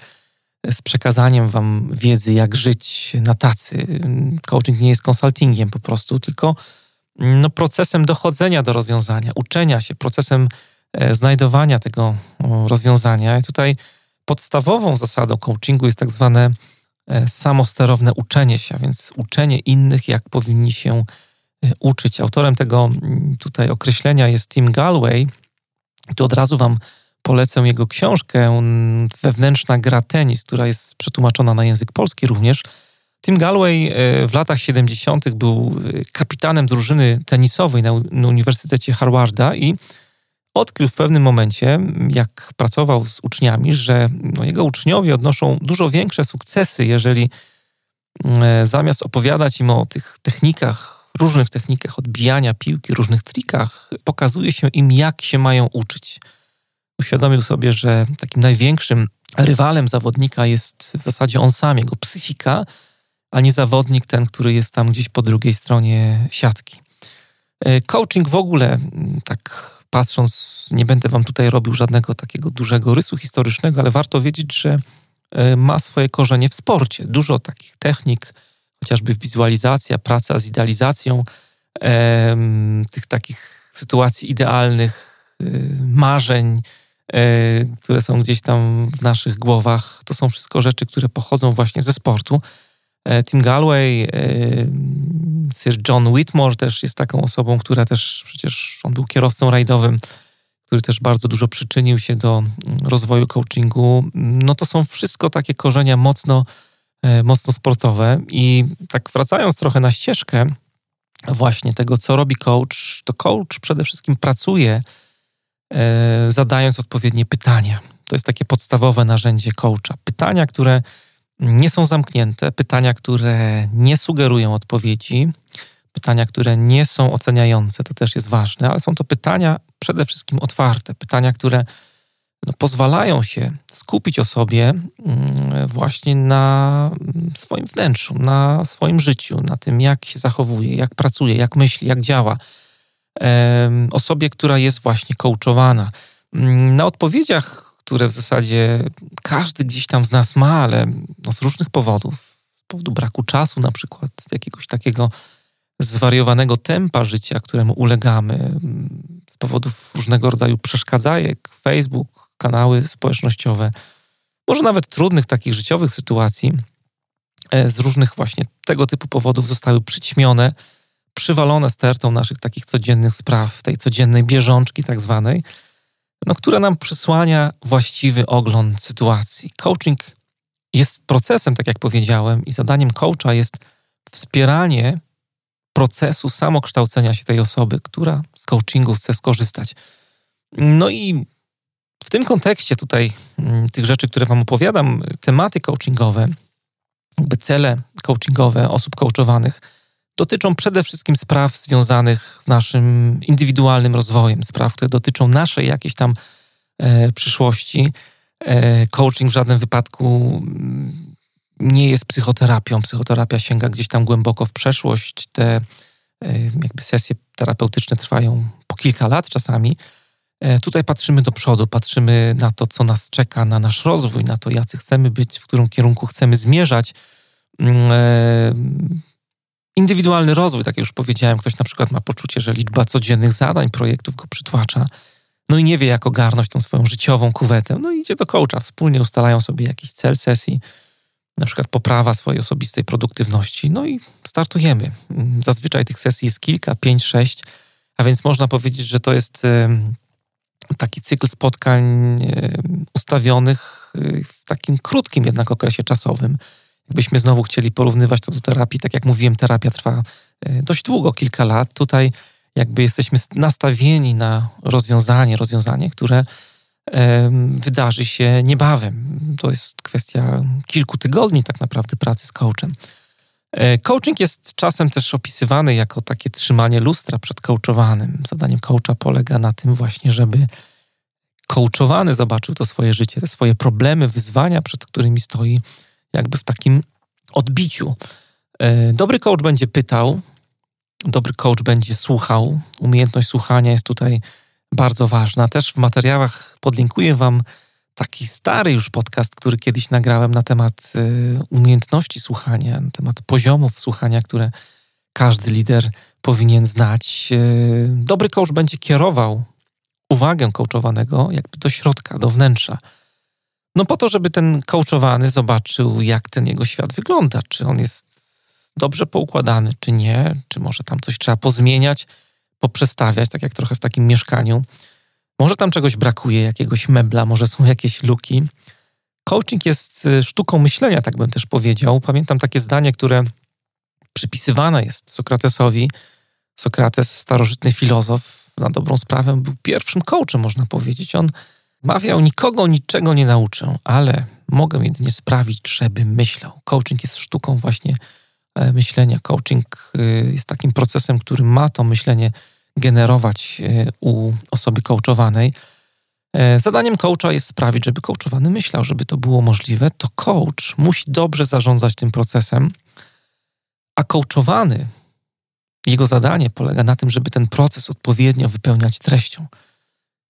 Speaker 1: z przekazaniem wam wiedzy, jak żyć na tacy. Coaching nie jest konsultingiem po prostu, tylko no, procesem dochodzenia do rozwiązania, uczenia się, procesem znajdowania tego rozwiązania. I tutaj podstawową zasadą coachingu jest tak zwane e, samosterowne uczenie się, więc uczenie innych, jak powinni się Y, uczyć. Autorem tego tutaj określenia jest Tim Galway. Tu od razu Wam polecę jego książkę Wewnętrzna gra tenis, która jest przetłumaczona na język polski również. Tim Galway w latach 70. był kapitanem drużyny tenisowej na Uniwersytecie Harvarda i odkrył w pewnym momencie, jak pracował z uczniami, że no, jego uczniowie odnoszą dużo większe sukcesy, jeżeli zamiast opowiadać im o tych technikach różnych technikach odbijania piłki, różnych trikach, pokazuje się im, jak się mają uczyć. Uświadomił sobie, że takim największym rywalem zawodnika jest w zasadzie on sam, jego psychika, a nie zawodnik ten, który jest tam gdzieś po drugiej stronie siatki. E, coaching w ogóle, tak patrząc, nie będę wam tutaj robił żadnego takiego dużego rysu historycznego, ale warto wiedzieć, że e, ma swoje korzenie w sporcie. Dużo takich technik, chociażby wizualizacja, praca z idealizacją tych takich sytuacji idealnych, e, marzeń, e, które są gdzieś tam w naszych głowach. To są wszystko rzeczy, które pochodzą właśnie ze sportu. E, Tim Galway, e, Sir John Whitmore też jest taką osobą, która też przecież on był kierowcą rajdowym, który też bardzo dużo przyczynił się do rozwoju coachingu. No to są wszystko takie korzenia mocno E, mocno sportowe. I tak wracając trochę na ścieżkę właśnie tego, co robi coach, to coach przede wszystkim pracuje zadając odpowiednie pytania. To jest takie podstawowe narzędzie coacha. Pytania, które nie są zamknięte, pytania, które nie sugerują odpowiedzi, pytania, które nie są oceniające, to też jest ważne, ale są to pytania przede wszystkim otwarte, pytania, które no, pozwalają się skupić osobie mm, właśnie na swoim wnętrzu, na swoim życiu, na tym, jak się zachowuje, jak pracuje, jak myśli, jak działa. Osobie, która jest właśnie coachowana. Mm, na odpowiedziach, które w zasadzie każdy gdzieś tam z nas ma, ale no z różnych powodów, z powodu braku czasu na przykład, z jakiegoś takiego zwariowanego tempa życia, któremu ulegamy, z powodów różnego rodzaju przeszkadzajek, Facebook, kanały społecznościowe, może nawet trudnych takich życiowych sytuacji, e, z różnych właśnie tego typu powodów zostały przyćmione, przywalone stertą naszych takich codziennych spraw, tej codziennej bieżączki tak zwanej, no, która nam przysłania właściwy ogląd sytuacji. Coaching jest procesem, tak jak powiedziałem, i zadaniem coacha jest wspieranie procesu samokształcenia się tej osoby, która z coachingu chce skorzystać. No i w tym kontekście tutaj mm, tych rzeczy, które Wam opowiadam, tematy coachingowe, cele coachingowe osób coachowanych dotyczą przede wszystkim spraw związanych z naszym indywidualnym rozwojem, spraw, które dotyczą naszej jakiejś tam przyszłości. Coaching w żadnym wypadku mm, nie jest psychoterapią. Psychoterapia sięga gdzieś tam głęboko w przeszłość. Te jakby sesje terapeutyczne trwają po kilka lat czasami. Tutaj patrzymy do przodu, patrzymy na to, co nas czeka, na nasz rozwój, na to, jacy chcemy być, w którym kierunku chcemy zmierzać. Indywidualny rozwój, tak jak już powiedziałem, ktoś na przykład ma poczucie, że liczba codziennych zadań, projektów go przytłacza, no i nie wie, jak ogarnąć tą swoją życiową kuwetę, no idzie do coacha, wspólnie ustalają sobie jakiś cel sesji, na przykład poprawa swojej osobistej produktywności, no i startujemy. Zazwyczaj tych sesji jest kilka, pięć, sześć, a więc można powiedzieć, że to jest taki cykl spotkań ustawionych y, w takim krótkim jednak okresie czasowym, Gdybyśmy znowu chcieli porównywać to do terapii, tak jak mówiłem, terapia trwa e, dość długo, kilka lat. Tutaj jakby jesteśmy nastawieni na rozwiązanie, rozwiązanie, które wydarzy się niebawem. To jest kwestia kilku tygodni tak naprawdę pracy z coachem. E, coaching jest czasem też opisywany jako takie trzymanie lustra przed coachowanym. Zadaniem coacha polega na tym właśnie, żeby coachowany zobaczył to swoje życie, te swoje problemy, wyzwania, przed którymi stoi jakby w takim odbiciu. E, dobry coach będzie pytał, dobry coach będzie słuchał. Umiejętność słuchania jest tutaj bardzo ważna. Też w materiałach podlinkuję Wam taki stary już podcast, który kiedyś nagrałem na temat e, umiejętności słuchania, na temat poziomów słuchania, które każdy lider powinien znać. E, dobry coach będzie kierował uwagę coachowanego jakby do środka, do wnętrza no po to, żeby ten coachowany zobaczył, jak ten jego świat wygląda. Czy on jest dobrze poukładany, czy nie. Czy może tam coś trzeba pozmieniać, poprzestawiać, tak jak trochę w takim mieszkaniu. Może tam czegoś brakuje, jakiegoś mebla, może są jakieś luki. Coaching jest y, sztuką myślenia, tak bym też powiedział. Pamiętam takie zdanie, które przypisywane jest Sokratesowi. Sokrates, starożytny filozof, na dobrą sprawę był pierwszym coachem, można powiedzieć. On Mawiał, nikogo niczego nie nauczę, ale mogę jedynie sprawić, żeby myślał. Coaching jest sztuką właśnie e, myślenia. Coaching e, jest takim procesem, który ma to myślenie generować e, u osoby coachowanej. Zadaniem coacha jest sprawić, żeby coachowany myślał, żeby to było możliwe. To coach musi dobrze zarządzać tym procesem, a coachowany, jego zadanie polega na tym, żeby ten proces odpowiednio wypełniać treścią.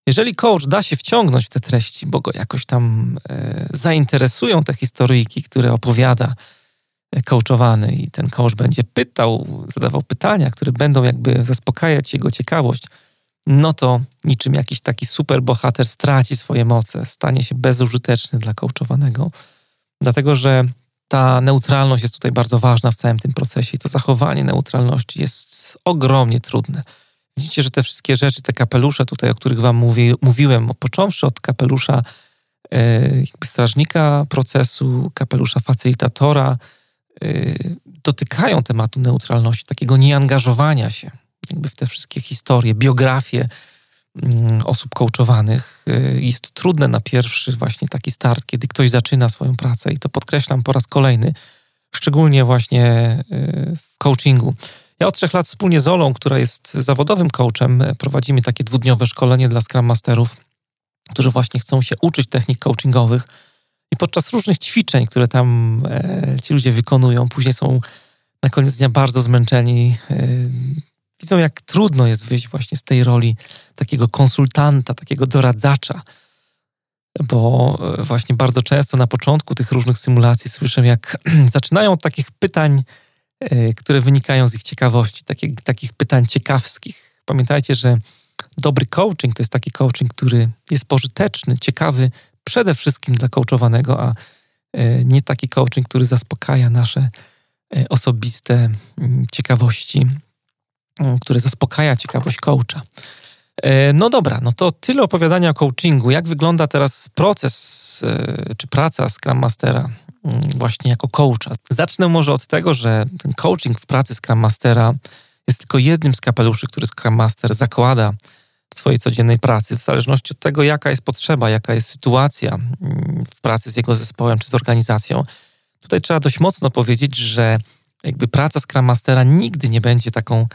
Speaker 1: Jeżeli coach da się wciągnąć w te treści, bo go jakoś tam e, zainteresują te historyjki, które opowiada e, coachowany i ten coach będzie pytał, zadawał pytania, które będą jakby zaspokajać jego ciekawość, no to niczym jakiś taki super bohater straci swoje moce, stanie się bezużyteczny dla coachowanego, dlatego że ta neutralność jest tutaj bardzo ważna w całym tym procesie i to zachowanie neutralności jest ogromnie trudne. Widzicie, że te wszystkie rzeczy, te kapelusze tutaj, o których wam mówi, mówiłem, począwszy od kapelusza e, jakby strażnika procesu, kapelusza facylitatora, e, dotykają tematu neutralności, takiego nieangażowania się jakby w te wszystkie historie, biografie mm, osób coachowanych. E, jest trudne na pierwszy właśnie taki start, kiedy ktoś zaczyna swoją pracę i to podkreślam po raz kolejny, szczególnie właśnie w coachingu. Ja od trzech lat wspólnie z Olą, która jest zawodowym coachem, prowadzimy takie dwudniowe szkolenie dla Scrum Masterów, którzy właśnie chcą się uczyć technik coachingowych. I podczas różnych ćwiczeń, które tam e, ci ludzie wykonują, później są na koniec dnia bardzo zmęczeni. E, widzą, jak trudno jest wyjść właśnie z tej roli takiego konsultanta, takiego doradzacza. Bo e, właśnie bardzo często na początku tych różnych symulacji słyszę, jak zaczynają od takich pytań, E, które wynikają z ich ciekawości, takie, takich pytań ciekawskich. Pamiętajcie, że dobry coaching to jest taki coaching, który jest pożyteczny, ciekawy przede wszystkim dla coachowanego, a e, nie taki coaching, który zaspokaja nasze e, osobiste mm, ciekawości, które zaspokaja ciekawość coacha. No dobra, no to tyle opowiadania o coachingu. Jak wygląda teraz proces czy praca Scrum Mastera właśnie jako coacha. Zacznę może od tego, że ten coaching w pracy Scrum Mastera jest tylko jednym z kapeluszy, który Scrum Master zakłada w swojej codziennej pracy, w zależności od tego, jaka jest potrzeba, jaka jest sytuacja mm, w pracy z jego zespołem czy z organizacją. Tutaj trzeba dość mocno powiedzieć, że jakby praca Scrum Mastera nigdy nie będzie taką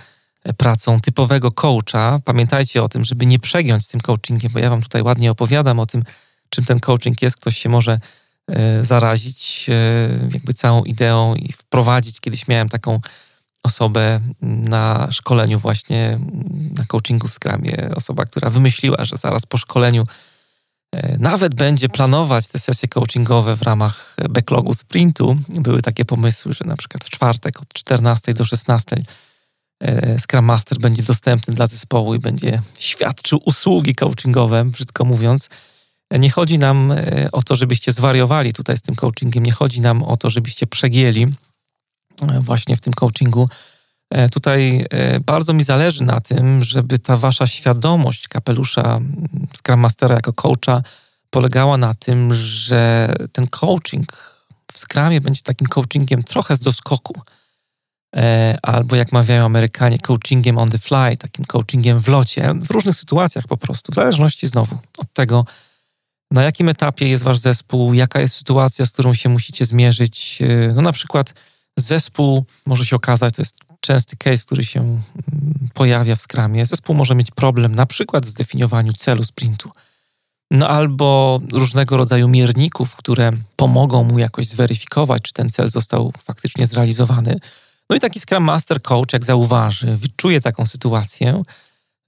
Speaker 1: pracą typowego coacha. Pamiętajcie o tym, żeby nie przegiąć z tym coachingiem, bo ja wam tutaj ładnie opowiadam o tym, czym ten coaching jest. Ktoś się może e, zarazić e, jakby całą ideą i wprowadzić. Kiedyś miałem taką osobę na szkoleniu właśnie na coachingu w Scrumie. Osoba, która wymyśliła, że zaraz po szkoleniu e, nawet będzie planować te sesje coachingowe w ramach backlogu sprintu. Były takie pomysły, że na przykład w czwartek od 14 do 16 E, Scrum Master będzie dostępny dla zespołu i będzie świadczył usługi coachingowe, brzydko mówiąc. E, nie chodzi nam e, o to, żebyście zwariowali tutaj z tym coachingiem, nie chodzi nam o to, żebyście przegięli właśnie w tym coachingu. Tutaj bardzo mi zależy na tym, żeby ta wasza świadomość kapelusza Scrum Mastera jako coacha polegała na tym, że ten coaching w Scrumie będzie takim coachingiem trochę z doskoku E, albo jak mawiają Amerykanie, coachingiem on the fly, takim coachingiem w locie, w różnych sytuacjach po prostu, w zależności znowu od tego, na jakim etapie jest wasz zespół, jaka jest sytuacja, z którą się musicie zmierzyć. E, no na przykład zespół może się okazać, to jest częsty case, który się mm, pojawia w skramie, zespół może mieć problem na przykład w zdefiniowaniu celu sprintu, no albo różnego rodzaju mierników, które pomogą mu jakoś zweryfikować, czy ten cel został faktycznie zrealizowany. No i taki Scrum Master Coach, jak zauważy, wyczuje taką sytuację,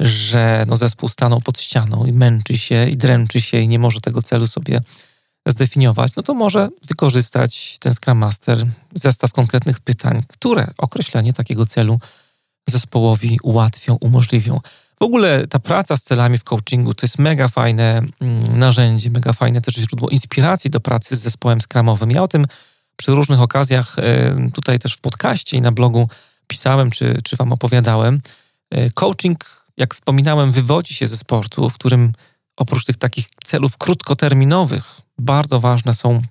Speaker 1: że no zespół stanął pod ścianą i męczy się i dręczy się i nie może tego celu sobie zdefiniować, no to może wykorzystać ten Scrum Master zestaw konkretnych pytań, które określenie takiego celu zespołowi ułatwią, umożliwią. W ogóle ta praca z celami w coachingu to jest mega fajne mm, narzędzie, mega fajne też źródło inspiracji do pracy z zespołem skramowym. Ja o tym przy różnych okazjach, e, tutaj też w podcaście i na blogu pisałem, czy, czy wam opowiadałem. E, coaching, jak wspominałem, wywodzi się ze sportu, w którym oprócz tych takich celów krótkoterminowych, bardzo ważne są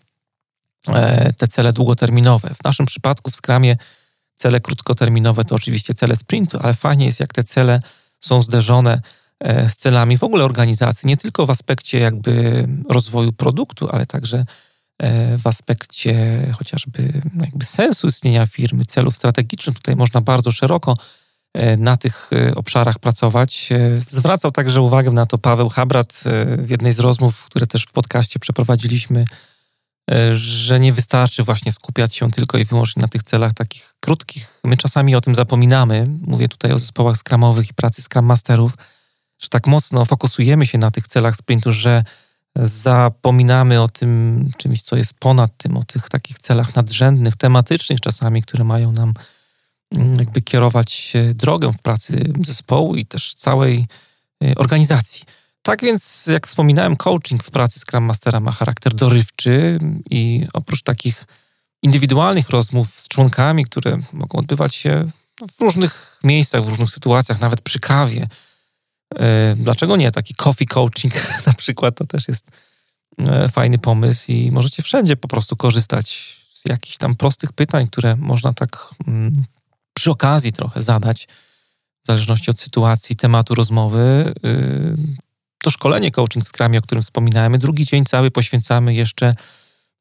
Speaker 1: e, te cele długoterminowe. W naszym przypadku w Skramie cele krótkoterminowe to oczywiście cele sprintu, ale fajnie jest, jak te cele są zderzone z celami w ogóle organizacji, nie tylko w aspekcie jakby rozwoju produktu, ale także E, w aspekcie chociażby jakby sensu istnienia firmy, celów strategicznych. Tutaj można bardzo szeroko e, na tych e, obszarach pracować. Zwracał także uwagę na to Paweł Habrat w jednej z rozmów, które też w podcaście przeprowadziliśmy, że nie wystarczy właśnie skupiać się tylko i wyłącznie na tych celach takich krótkich. My czasami o tym zapominamy. Mówię tutaj o zespołach skramowych i pracy Scrum Masterów, że tak mocno fokusujemy się na tych celach sprintu, że zapominamy o tym czymś, co jest ponad tym, o tych takich celach nadrzędnych, tematycznych czasami, które mają nam jakby kierować drogę w pracy zespołu i też całej y, organizacji. Tak więc, jak wspominałem, coaching w pracy Scrum Mastera ma charakter dorywczy i oprócz takich indywidualnych rozmów z członkami, które mogą odbywać się w różnych miejscach, w różnych sytuacjach, nawet przy kawie, E, dlaczego nie? Taki coffee coaching na przykład to też jest e, fajny pomysł i możecie wszędzie po prostu korzystać z jakichś tam prostych pytań, które można tak mm, przy okazji trochę zadać, w zależności od sytuacji, tematu rozmowy. Y, to szkolenie coaching w Scrumie, o którym wspominałem, drugi dzień cały poświęcamy jeszcze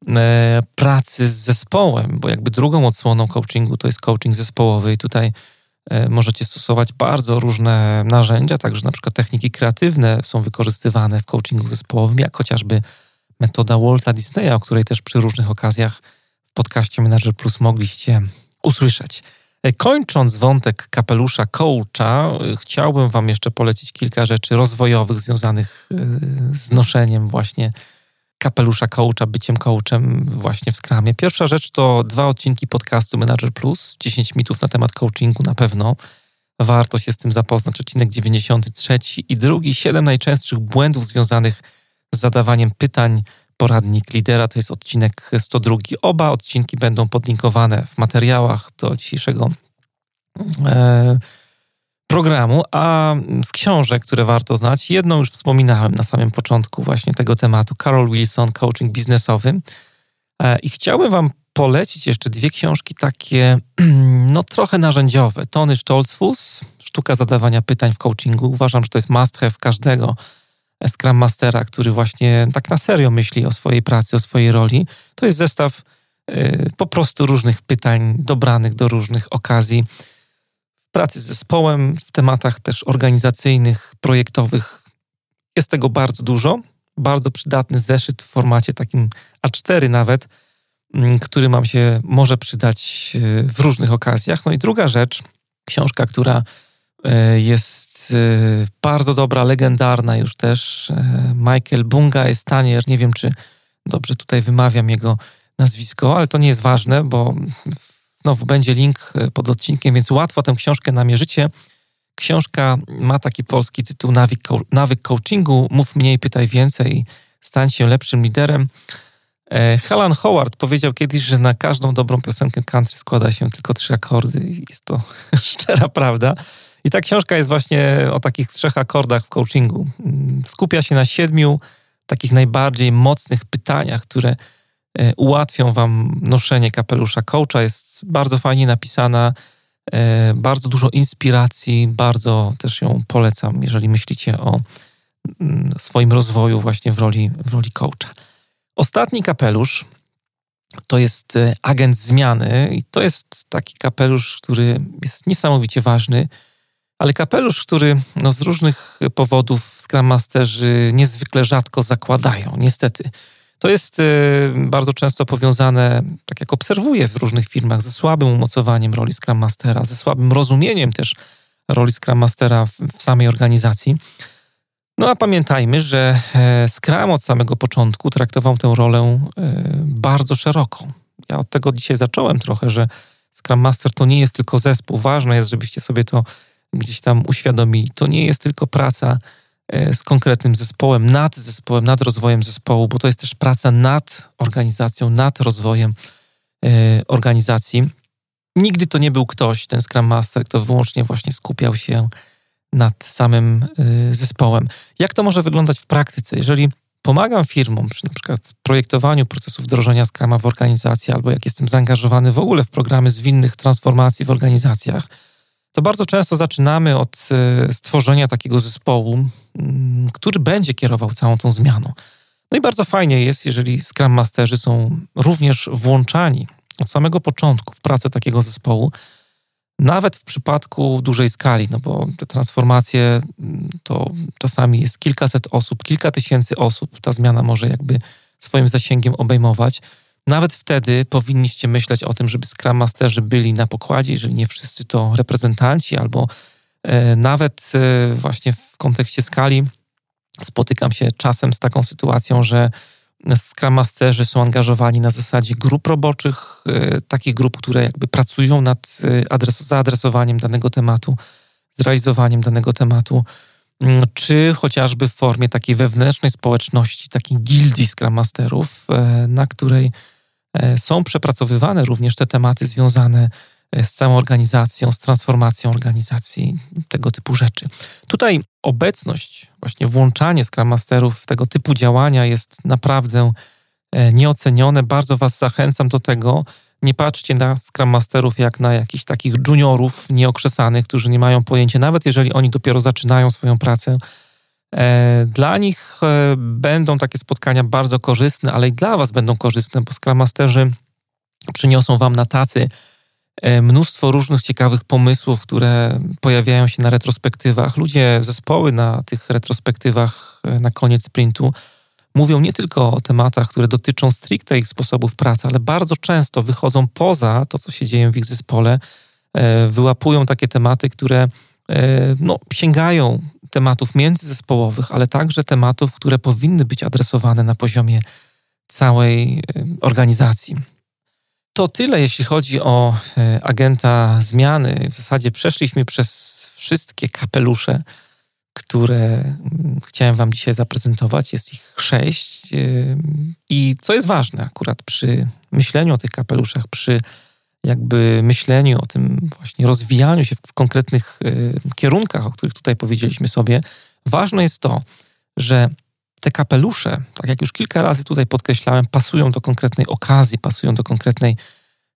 Speaker 1: e, pracy z zespołem, bo jakby drugą odsłoną coachingu to jest coaching zespołowy i tutaj E, możecie stosować bardzo różne narzędzia, także na przykład techniki kreatywne są wykorzystywane w coachingu zespołowym, jak chociażby metoda Walta Disneya, o której też przy różnych okazjach w podcaście Manager Plus mogliście usłyszeć. E, kończąc wątek kapelusza coacha, e, chciałbym Wam jeszcze polecić kilka rzeczy rozwojowych związanych z noszeniem właśnie kapelusza coacha, byciem coachem właśnie w Scrumie. Pierwsza rzecz to dwa odcinki podcastu Manager Plus, 10 mitów na temat coachingu na pewno. Warto się z tym zapoznać. Odcinek 93 i drugi, 7 najczęstszych błędów związanych z zadawaniem pytań. Poradnik lidera to jest odcinek 102. Oba odcinki będą podlinkowane w materiałach do dzisiejszego e, programu, a z książek, które warto znać, jedną już wspominałem na samym początku właśnie tego tematu, Carol Wilson, coaching biznesowy. E, I chciałbym wam polecić jeszcze dwie książki takie, no trochę narzędziowe. Tony Stolzfus, Sztuka zadawania pytań w coachingu. Uważam, że to jest must have każdego Scrum Mastera, który właśnie tak na serio myśli o swojej pracy, o swojej roli. To jest zestaw y, po prostu różnych pytań dobranych do różnych okazji pracy z zespołem, w tematach też organizacyjnych, projektowych. Jest tego bardzo dużo. Bardzo przydatny zeszyt w formacie takim A4 nawet, mm, który mam się może przydać e, w różnych okazjach. No i druga rzecz, książka, która jest e, bardzo dobra, legendarna już też. Michael Bunga jest tanier. Nie wiem, czy dobrze tutaj wymawiam jego nazwisko, ale to nie jest ważne, bo znowu będzie link pod odcinkiem, więc łatwo tę książkę namierzycie. Książka ma taki polski tytuł Nawyk, coachingu. Mów mniej, pytaj więcej, stań się lepszym liderem. E, Helen Howard powiedział kiedyś, że na każdą dobrą piosenkę country składa się tylko trzy akordy. Jest to szczera prawda. I ta książka jest właśnie o takich trzech akordach w coachingu. Mm, skupia się na siedmiu takich najbardziej mocnych pytaniach, które e, ułatwią wam noszenie kapelusza coacha. Jest bardzo fajnie napisana, e, bardzo dużo inspiracji, bardzo też ją polecam, jeżeli myślicie o mm, swoim rozwoju właśnie w roli, w roli coacha. Ostatni kapelusz to jest e, agent zmiany i to jest taki kapelusz, który jest niesamowicie ważny, ale kapelusz, który no, z różnych powodów Scrum Masterzy niezwykle rzadko zakładają, niestety. To jest y, bardzo często powiązane, tak jak obserwuję w różnych firmach, ze słabym umocowaniem roli Scrum Mastera, ze słabym rozumieniem też roli Scrum Mastera w, w samej organizacji. No a pamiętajmy, że e, Scrum od samego początku traktował tę rolę e, bardzo szeroko. Ja od tego dzisiaj zacząłem trochę, że Scrum Master to nie jest tylko zespół. Ważne jest, żebyście sobie to gdzieś tam uświadomili. To nie jest tylko praca e, z konkretnym zespołem, nad zespołem, nad rozwojem zespołu, bo to jest też praca nad organizacją, nad rozwojem organizacji. Nigdy to nie był ktoś, ten Scrum Master, kto wyłącznie właśnie skupiał się nad samym y, zespołem. Jak to może wyglądać w praktyce? Jeżeli pomagam firmom przy na przykład projektowaniu procesów wdrożenia Scrama w organizacji, albo jak jestem zaangażowany w ogóle w programy zwinnych transformacji w organizacjach, to bardzo często zaczynamy od y, stworzenia takiego zespołu, który będzie kierował całą tą zmianą. No i bardzo fajnie jest, jeżeli Scrum Masterzy są również włączani od samego początku w pracę takiego zespołu, nawet w przypadku dużej skali, no bo te transformacje to czasami jest kilkaset osób, kilka tysięcy osób, ta zmiana może jakby swoim zasięgiem obejmować. Nawet wtedy powinniście myśleć o tym, żeby Scrum Masterzy byli na pokładzie, jeżeli nie wszyscy to reprezentanci, albo e, nawet e, właśnie w kontekście skali spotykam się czasem z taką sytuacją, że Scrum Masterzy są angażowani na zasadzie grup roboczych, e, takich grup, które jakby pracują nad adres zaadresowaniem danego tematu, zrealizowaniem danego tematu, czy chociażby w formie takiej wewnętrznej społeczności, takiej gildii Scrum Masterów, e, na której są przepracowywane również te tematy związane z całą organizacją, z transformacją organizacji, tego typu rzeczy. Tutaj obecność, właśnie włączanie Scrum Masterów w tego typu działania jest naprawdę e, nieocenione. Bardzo Was zachęcam do tego. Nie patrzcie na Scrum Masterów jak na jakichś takich juniorów nieokrzesanych, którzy nie mają pojęcia, nawet jeżeli oni dopiero zaczynają swoją pracę. E, dla nich e, będą takie spotkania bardzo korzystne, ale i dla Was będą korzystne, bo Scrum Masterzy przyniosą Wam na tacy E, mnóstwo różnych ciekawych pomysłów, które pojawiają się na retrospektywach. Ludzie, zespoły na tych retrospektywach na koniec sprintu mówią nie tylko o tematach, które dotyczą stricte ich sposobów pracy, ale bardzo często wychodzą poza to, co się dzieje w ich zespole, e, wyłapują takie tematy, które no, sięgają tematów międzyzespołowych, ale także tematów, które powinny być adresowane na poziomie całej organizacji. To tyle, jeśli chodzi o e, agenta zmiany. W zasadzie przeszliśmy przez wszystkie kapelusze, które mm, chciałem Wam dzisiaj zaprezentować. Jest ich sześć. E, I co jest ważne akurat przy myśleniu o tych kapeluszach, przy jakby myśleniu o tym właśnie rozwijaniu się w konkretnych e, kierunkach, o których tutaj powiedzieliśmy sobie, ważne jest to, że te kapelusze, tak jak już kilka razy tutaj podkreślałem, pasują do konkretnej okazji, pasują do konkretnej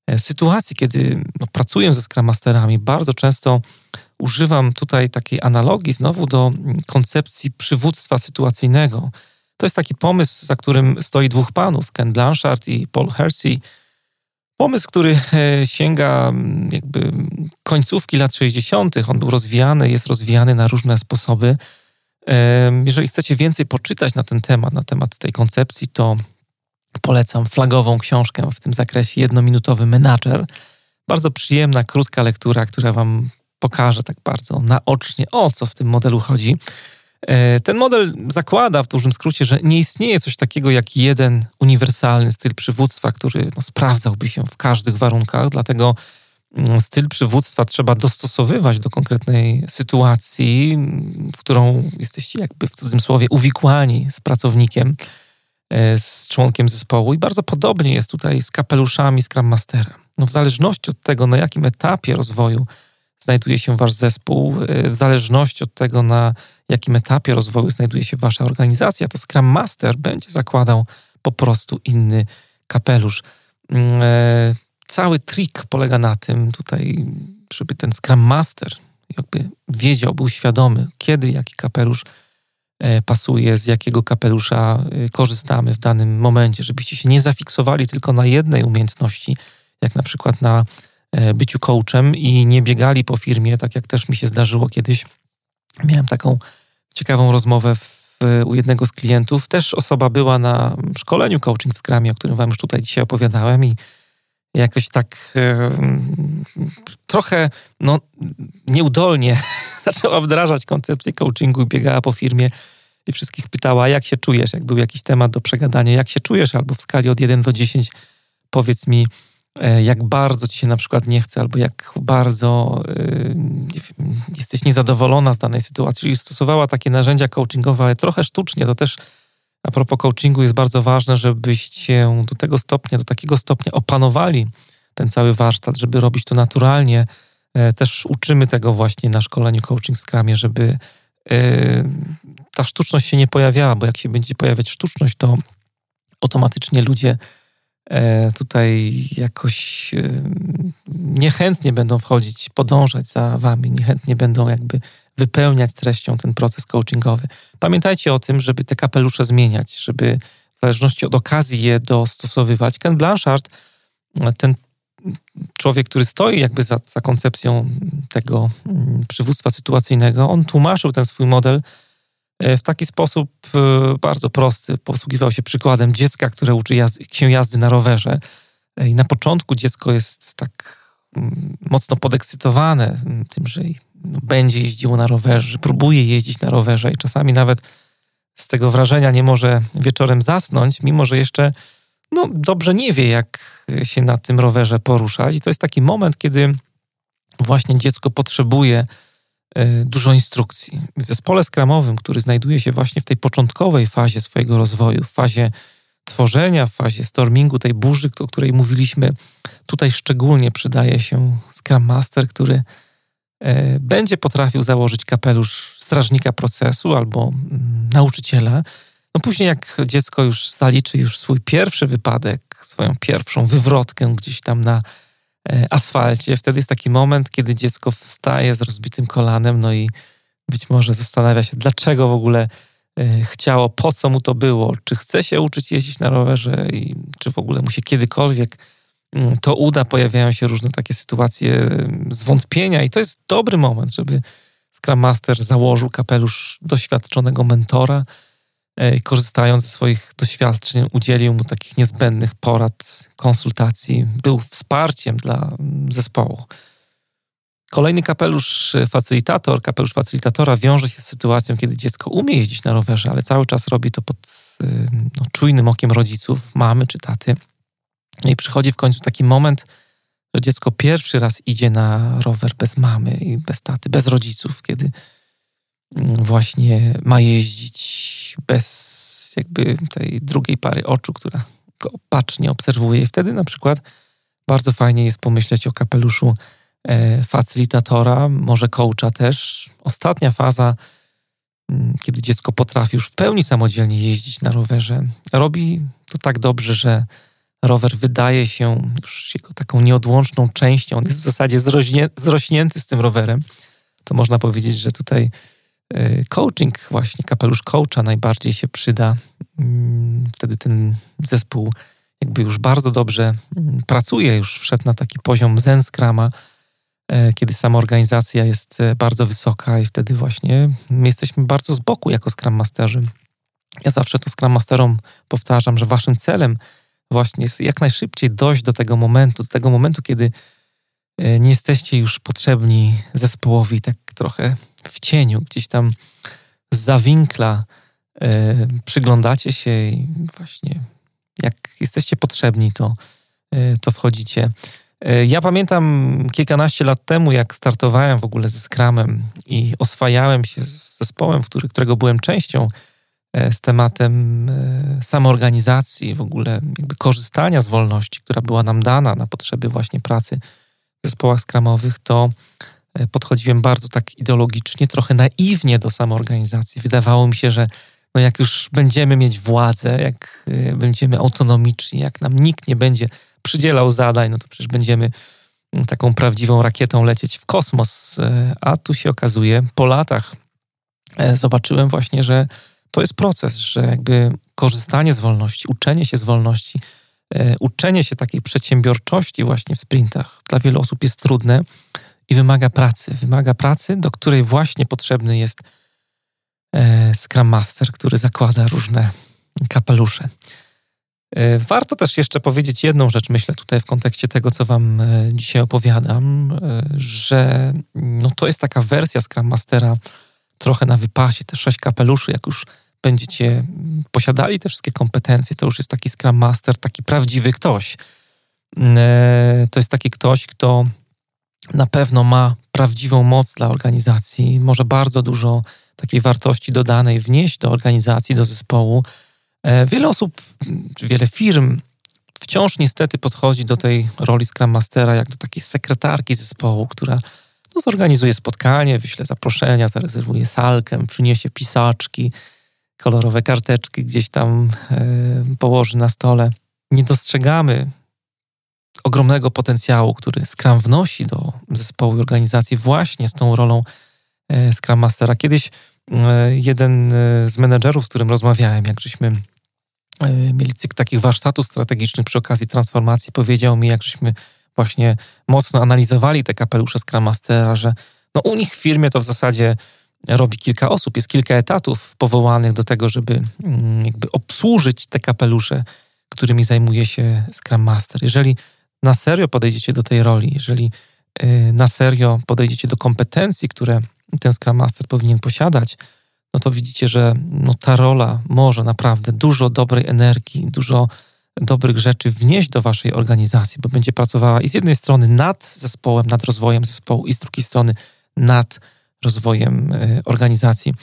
Speaker 1: e, sytuacji, kiedy no, pracuję ze Scrum Masterami. Bardzo często używam tutaj takiej analogii znowu do koncepcji przywództwa sytuacyjnego. To jest taki pomysł, za którym stoi dwóch panów, Ken Blanchard i Paul Hersey. Pomysł, który e, sięga jakby końcówki lat 60., on był rozwijany, jest rozwijany na różne sposoby. Jeżeli chcecie więcej poczytać na ten temat, na temat tej koncepcji, to polecam flagową książkę w tym zakresie, jednominutowy menadżer. Bardzo przyjemna, krótka lektura, która Wam pokaże tak bardzo naocznie, o co w tym modelu chodzi. E, ten model zakłada w dużym skrócie, że nie istnieje coś takiego jak jeden uniwersalny styl przywództwa, który no, sprawdzałby się w każdych warunkach, dlatego mm, styl przywództwa trzeba dostosowywać do konkretnej sytuacji, w którą jesteście jakby w cudzym słowie uwikłani z pracownikiem, e, z członkiem zespołu i bardzo podobnie jest tutaj z kapeluszami Scrum Mastera. No, w zależności od tego, na jakim etapie rozwoju znajduje się wasz zespół, e, w zależności od tego, na jakim etapie rozwoju znajduje się wasza organizacja, to Scrum Master będzie zakładał po prostu inny kapelusz. Mm, e, cały trik polega na tym tutaj, żeby ten Scrum Master jakby wiedział, był świadomy, kiedy jaki kapelusz e, pasuje, z jakiego kapelusza korzystamy w danym momencie, żebyście się nie zafiksowali tylko na jednej umiejętności, jak na przykład na byciu coachem i nie biegali po firmie, tak jak też mi się zdarzyło kiedyś. Miałem taką ciekawą rozmowę w, u jednego z klientów. Też osoba była na szkoleniu coaching w Scrumie, o którym wam już tutaj dzisiaj opowiadałem i jakoś tak e, trochę no, nieudolnie zaczęła wdrażać koncepcję coachingu i biegała po firmie i wszystkich pytała, jak się czujesz, jak był jakiś temat do przegadania, jak się czujesz, albo w skali od 1 do 10 powiedz mi, E, jak bardzo ci się na przykład nie chce, albo jak bardzo y, jesteś niezadowolona z danej sytuacji, czyli stosowała takie narzędzia coachingowe, ale trochę sztucznie. To też a propos coachingu jest bardzo ważne, żebyście do tego stopnia, do takiego stopnia opanowali ten cały warsztat, żeby robić to naturalnie. E, też uczymy tego właśnie na szkoleniu coaching w Scrumie, żeby y, ta sztuczność się nie pojawiała, bo jak się będzie pojawiać sztuczność, to automatycznie ludzie E, tutaj jakoś e, niechętnie będą wchodzić, podążać za wami, niechętnie będą jakby wypełniać treścią ten proces coachingowy. Pamiętajcie o tym, żeby te kapelusze zmieniać, żeby w zależności od okazji je dostosowywać. Ken Blanchard, ten człowiek, który stoi jakby za, za koncepcją tego mm, przywództwa sytuacyjnego, on tłumaczył ten swój model E, w taki sposób e, bardzo prosty. Posługiwał się przykładem dziecka, które uczy jazdy, się jazdy na rowerze. E, I na początku dziecko jest tak mm, mocno podekscytowane mm, tym, że no, będzie jeździło na rowerze, próbuje jeździć na rowerze i czasami nawet z tego wrażenia nie może wieczorem zasnąć, mimo że jeszcze no, dobrze nie wie, jak się na tym rowerze poruszać. I to jest taki moment, kiedy właśnie dziecko potrzebuje E, dużo instrukcji. W zespole skramowym, który znajduje się właśnie w tej początkowej fazie swojego rozwoju, w fazie tworzenia, w fazie stormingu, tej burzy, o której mówiliśmy, tutaj szczególnie przydaje się Scrum Master, który e, będzie potrafił założyć kapelusz strażnika procesu albo mm, nauczyciela. No później jak dziecko już zaliczy już swój pierwszy wypadek, swoją pierwszą wywrotkę gdzieś tam na E, asfalcie. Wtedy jest taki moment, kiedy dziecko wstaje z rozbitym kolanem, no i być może zastanawia się, dlaczego w ogóle e, chciało, po co mu to było, czy chce się uczyć jeździć na rowerze i czy w ogóle mu się kiedykolwiek mm, to uda. Pojawiają się różne takie sytuacje mm, zwątpienia i to jest dobry moment, żeby Scrum Master założył kapelusz doświadczonego mentora, E, korzystając ze swoich doświadczeń, udzielił mu takich niezbędnych porad, konsultacji, był wsparciem dla mm, zespołu. Kolejny kapelusz e, facylitator, kapelusz facylitatora wiąże się z sytuacją, kiedy dziecko umie jeździć na rowerze, ale cały czas robi to pod e, no, czujnym okiem rodziców, mamy czy taty. No I przychodzi w końcu taki moment, że dziecko pierwszy raz idzie na rower bez mamy i bez taty, bez rodziców, kiedy właśnie ma jeździć bez jakby tej drugiej pary oczu, która go opacznie obserwuje. I wtedy na przykład bardzo fajnie jest pomyśleć o kapeluszu e, facylitatora, może coacha też. Ostatnia faza, mm, kiedy dziecko potrafi już w pełni samodzielnie jeździć na rowerze, robi to tak dobrze, że rower wydaje się już jego taką nieodłączną częścią. On jest w zasadzie zrośnie, zrośnięty z tym rowerem. To można powiedzieć, że tutaj coaching, właśnie kapelusz coacha najbardziej się przyda. Mm, wtedy ten zespół jakby już bardzo dobrze mm, pracuje, już wszedł na taki poziom zen Scrama, e, kiedy sama organizacja jest e, bardzo wysoka i wtedy właśnie my jesteśmy bardzo z boku jako Scrum Masterzy. Ja zawsze to Scrum Masterom powtarzam, że waszym celem właśnie jest jak najszybciej dojść do tego momentu, do tego momentu, kiedy e, nie jesteście już potrzebni zespołowi tak trochę w cieniu, gdzieś tam z zawinkla przyglądacie się i właśnie jak jesteście potrzebni, to, e, to wchodzicie. E, ja pamiętam kilkanaście lat temu, jak startowałem w ogóle ze Scrumem i oswajałem się z zespołem, który, którego byłem częścią, e, z tematem samoorganizacji, w ogóle korzystania z wolności, która była nam dana na potrzeby właśnie pracy w zespołach skramowych, to podchodziłem bardzo tak ideologicznie, trochę naiwnie do samoorganizacji. Wydawało mi się, że no jak już będziemy mieć władzę, jak y, będziemy autonomiczni, jak nam nikt nie będzie przydzielał zadań, no to przecież będziemy mm, taką prawdziwą rakietą lecieć w kosmos. Y, a tu się okazuje, po latach e, zobaczyłem właśnie, że to jest proces, że jakby korzystanie z wolności, uczenie się z wolności, e, uczenie się takiej przedsiębiorczości właśnie w sprintach dla wielu osób jest trudne i wymaga pracy. Wymaga pracy, do której właśnie potrzebny jest E, Scrum Master, który zakłada różne kapelusze. E, warto też jeszcze powiedzieć jedną rzecz, myślę tutaj w kontekście tego, co Wam e, dzisiaj opowiadam, że no to jest taka wersja Scrum Mastera trochę na wypasie, te sześć kapeluszy, jak już będziecie posiadali te wszystkie kompetencje, to już jest taki Scrum Master, taki prawdziwy ktoś. To jest taki ktoś, kto na pewno ma prawdziwą moc dla organizacji, może bardzo dużo takiej wartości dodanej wnieść do organizacji, do zespołu. E, wiele osób, wiele firm wciąż niestety podchodzi do tej roli Scrum Mastera jak do takiej sekretarki zespołu, która no, zorganizuje spotkanie, wyśle zaproszenia, zarezerwuje salkę, przyniesie pisaczki, kolorowe karteczki gdzieś tam e, położy na stole. Nie dostrzegamy ogromnego potencjału, który Scrum wnosi do zespołu i organizacji właśnie z tą rolą e, Scrum Mastera. Kiedyś e, jeden e, z menedżerów, z którym rozmawiałem, jak żeśmy mieli cykl takich warsztatów strategicznych przy okazji transformacji, powiedział mi, jak żeśmy właśnie mocno analizowali te kapelusze Scrum Mastera, że no u nich w firmie to w zasadzie robi kilka osób, jest kilka etatów powołanych do tego, żeby mm, jakby obsłużyć te kapelusze, którymi zajmuje się Scrum Master. Jeżeli na serio podejdziecie do tej roli, jeżeli y, na serio podejdziecie do kompetencji, które ten Scrum Master powinien posiadać, no to widzicie, że no ta rola może naprawdę dużo dobrej energii, dużo dobrych rzeczy wnieść do waszej organizacji, bo będzie pracowała i z jednej strony nad zespołem, nad rozwojem zespołu, i z drugiej strony nad rozwojem y, organizacji.